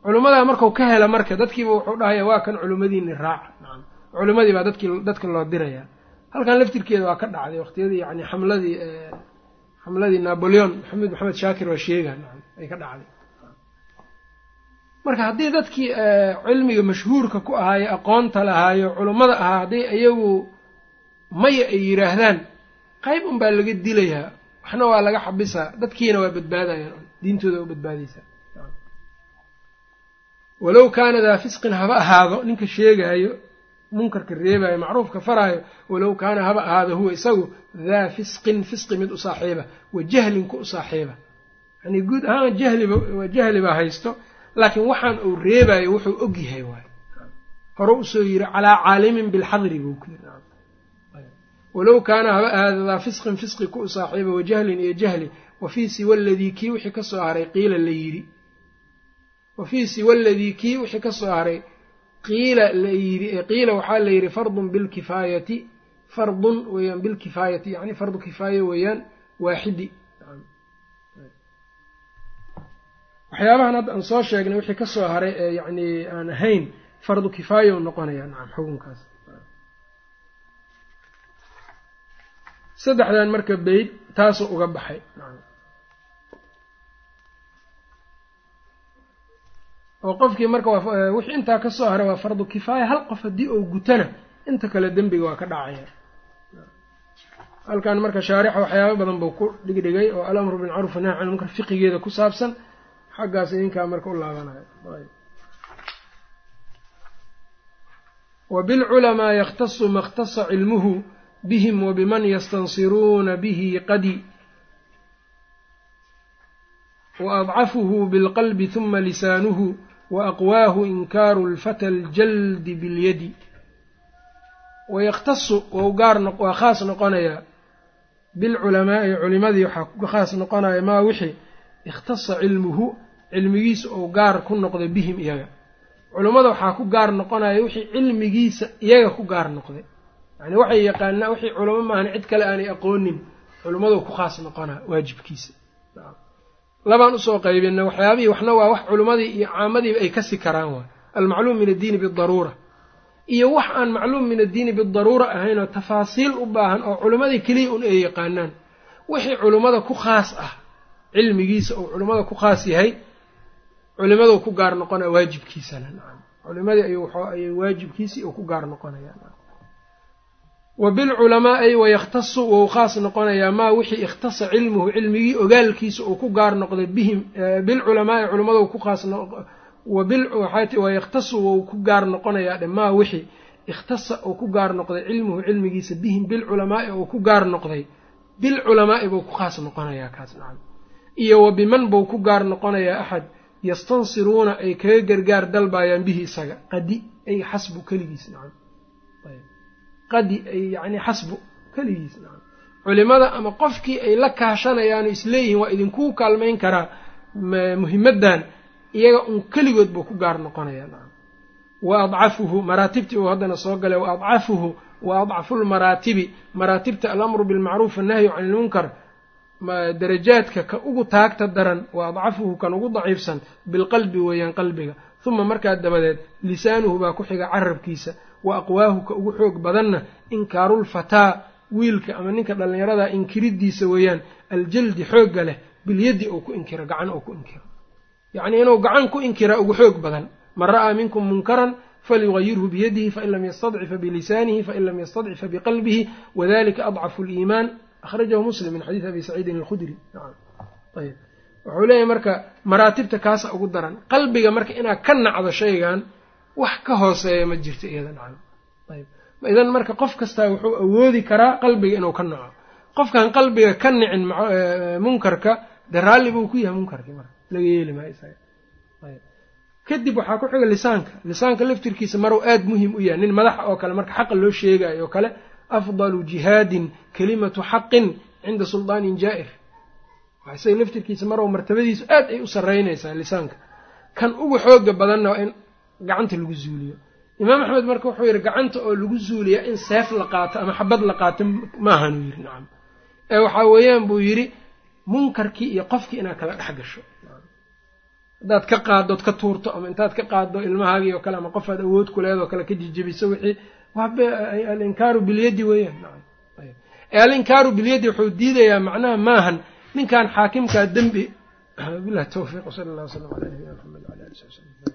Culummadaa markau ka hela marka dadkiiba wuxuu dhahaya waa kan culimmadiini raaca. Culimmadii baa dadkii dadka loo diraya halkan laftirkeeda waa ka dhacday waqtiyadii yani xamladii xamladii naboleon maxamed maxamed shaakir waa sheega ay ka dhacday marka haddii dadkii cilmiga mashhuurka ku ahaayo aqoonta lahaayo culummada ahaa hadday iyagu maya ay yidhaahdaan qayb unbaa laga dilayaa waxna waa laga xabisaa. Dadkiina waa badbaadayaan diintooda waa badbaadaysaa walow kaana daa fisqin haba ahaado ninka sheegaayo munkarka reebaayo macruufka faraayo walow kaana haba ahaado huwa isagu daa fisqin fisqi mid u saaxiiba wa jahlin ku u saaxiiba. Yani guud ahaan jahliba jahli baa haysto laakiin waxaan uu reebayo wuxuu og yahay waay. Hore u soo yiri calaa caalimin bilxadri buu ku yiri. Walow kaana haba ahaado daa fisqin fisqi ku u saaxiiba wa jahlin iyo jahli wa fii siwa ladii kii wixii ka soo haray qiila la yidhi wa fii siwa ladii kii wixii ka soo haray qiila la yidhi qiila waxaa la yidhi fardun bilkifaayati fardun weeyaan bilkifaayati yani fardu kifaaya weeyaan waaxidi waxyaabahan hadda aan soo sheegnay wixii ka soo haray ee yacni aan ahayn fardu kifaaya u noqonaya nacam xukunkaas. Saddexdan marka beyd taasuu uga baxay. Oo qofkii marka wixii intaa ka soo haray waa fardu kifaaya hal qof haddii uu gutana inta kale dembiga waa ka dhacaya. Halkan marka shaarixa waxyaaba badan buu ku dhigdhigay oo alamru bilmacruuf nahy can munkar fiqigeeda ku saabsan xaggaas idinkaa marka u laabanayo. Wa bilculamaa yakhtasu ma اkhtasa cilmuhu bihim wabiman yastansiruuna bihi qadi waadcafuhu bilqalbi huma lisaanuhu waaqwaahu inkaaru lfata aljaldi bilyadi wayakhtasu waa khaas noqonayaa bilculamaa'i culimadii waxaa khaas noqonaya maa wixii ikhtasa cilmuhu cilmigiisa ou gaar ku noqday bihim iyaga. Culummada waxaa ku gaar noqonaya wixii cilmigiisa iyaga ku gaar noqday. Yani waxay yaqaanaa wixii culamo maahan cid kale aanay aqoonin culummadu ku khaas noqonaa waajibkiisa. Labaan u soo qaybina waxyaabihii waxna waa wax culimmadii iyo caamadiiba ay kasi karaan waay almacluum min addiini bidaruura iyo wax aan macluum min addiini bidaruura ahayn oo tafaasiil u baahan oo culimmadii keliya un ay yaqaanaan. Wixii culimmada ku khaas ah cilmigiisa uu culimmada ku khaas yahay culimadu ku gaar noqonaya waajibkiisana nacam culimadii ayuu ayay waajibkiisii uu ku gaar noqonaya wa bilculamaa'i wayakhtasu wou khaas noqonayaa maa wixii ikhtasa cilmuhu cilmigii ogaalkiisa uu ku gaar noqday bihim bilculamaa'i culimmadu ku khaas wayakhtasu wou ku gaar noqonayaa dhe maa wixii ikhtasa uu ku gaar noqday cilmuhu cilmigiisa bihim bilculamaa'i uu ku gaar noqday. Bilculamaa'i buu ku khaas noqonayaa kaas nacam iyo wa biman buu ku gaar noqonayaa axad yastansiruuna ay kaga gargaar dalbayaan bihi isaga. Qadi ay xasbu keligiis nacam qadi ay yacni xasbu keligiis nacam culimada ama qofkii ay la kaashanayaan isleeyihiin waa idinkuu kaalmayn karaa muhimaddan iyaga un keligood buu ku gaar noqonaya nacam wa adcafuhu maraatibtii uu haddana soo galay wa adcafuhu wa adcafu lmaraatibi maraatibta alamru bilmacruuf annahyu can ilmunkar darajaadka ka ugu taagta daran wa adcafuhu kan ugu daciifsan bilqalbi weeyaan qalbiga. Huma markaa dabadeed lisaanuhu baa ku xiga carabkiisa wa aqwaahu ka ugu xoog badanna inkaarulfataa wiilka ama ninka dhallinyarada inkiridiisa weeyaan aljaldi xoogga leh bilyaddi uu ku inkiro gacan uu ku inkiro. Yacnii inuu gacan ku inkira ugu xoog badan. Man ra'aa minkum munkaran falyugayirhu biyadihi fain lam yastadcifa bilisaanihi fain lam yastadcifa biqalbihi wadalika adcafu liimaan akhrajahu muslim min xadiidi abi saciidin alkhudri ayb wuxuu leeyahay marka maraatibta kaasa ugu daran qalbiga marka inaad ka nacdo shaygan wax ka hooseeya ma jirto iyada nacam ayb idan marka qof kastaa wuxuu awoodi karaa qalbiga inuu ka naco qofkan qalbiga ka nicin munkarka dee raalli buu ku yahay munkarkii marka laga yeeli maayo isaga ayb kadib waxaa ku xiga lisaanka lisaanka laftirkiisa maruu aada muhiim u yahay nin madaxa oo kale marka xaqa loo sheegayo oo kale afdalu jihaadin kalimatu xaqin cinda suldaanin jaa'ir isaga laftirkiisa maruu martabadiisu aad ay u sarreynaysaa lisaanka. Kan ugu xooga badanna waa in gacanta lagu zuuliyo. Imaam axmed marka wuxuu yidhi gacanta oo lagu zuuliyaa in seef la qaato ama xabad la qaato maahanuu yidhi. Nacam ee waxaa weeyaan buu yidhi munkarkii iyo qofkii inaad kala dhex gasho. Haddaad ka qaaddood ka tuurto ama intaad ka qaaddo ilmahaagii oo kale ama qofaad awood ku leedoo kale ka jijebiso wixii alinkaaru bilyaddi weeyaan alinkaaru bilyaddi wuxuu diidayaa macnaha maahan. Ninkan xaakimkaa dembi bilahi towfiiq wsala allah wslam ala nabiyina maxamed wala ali sali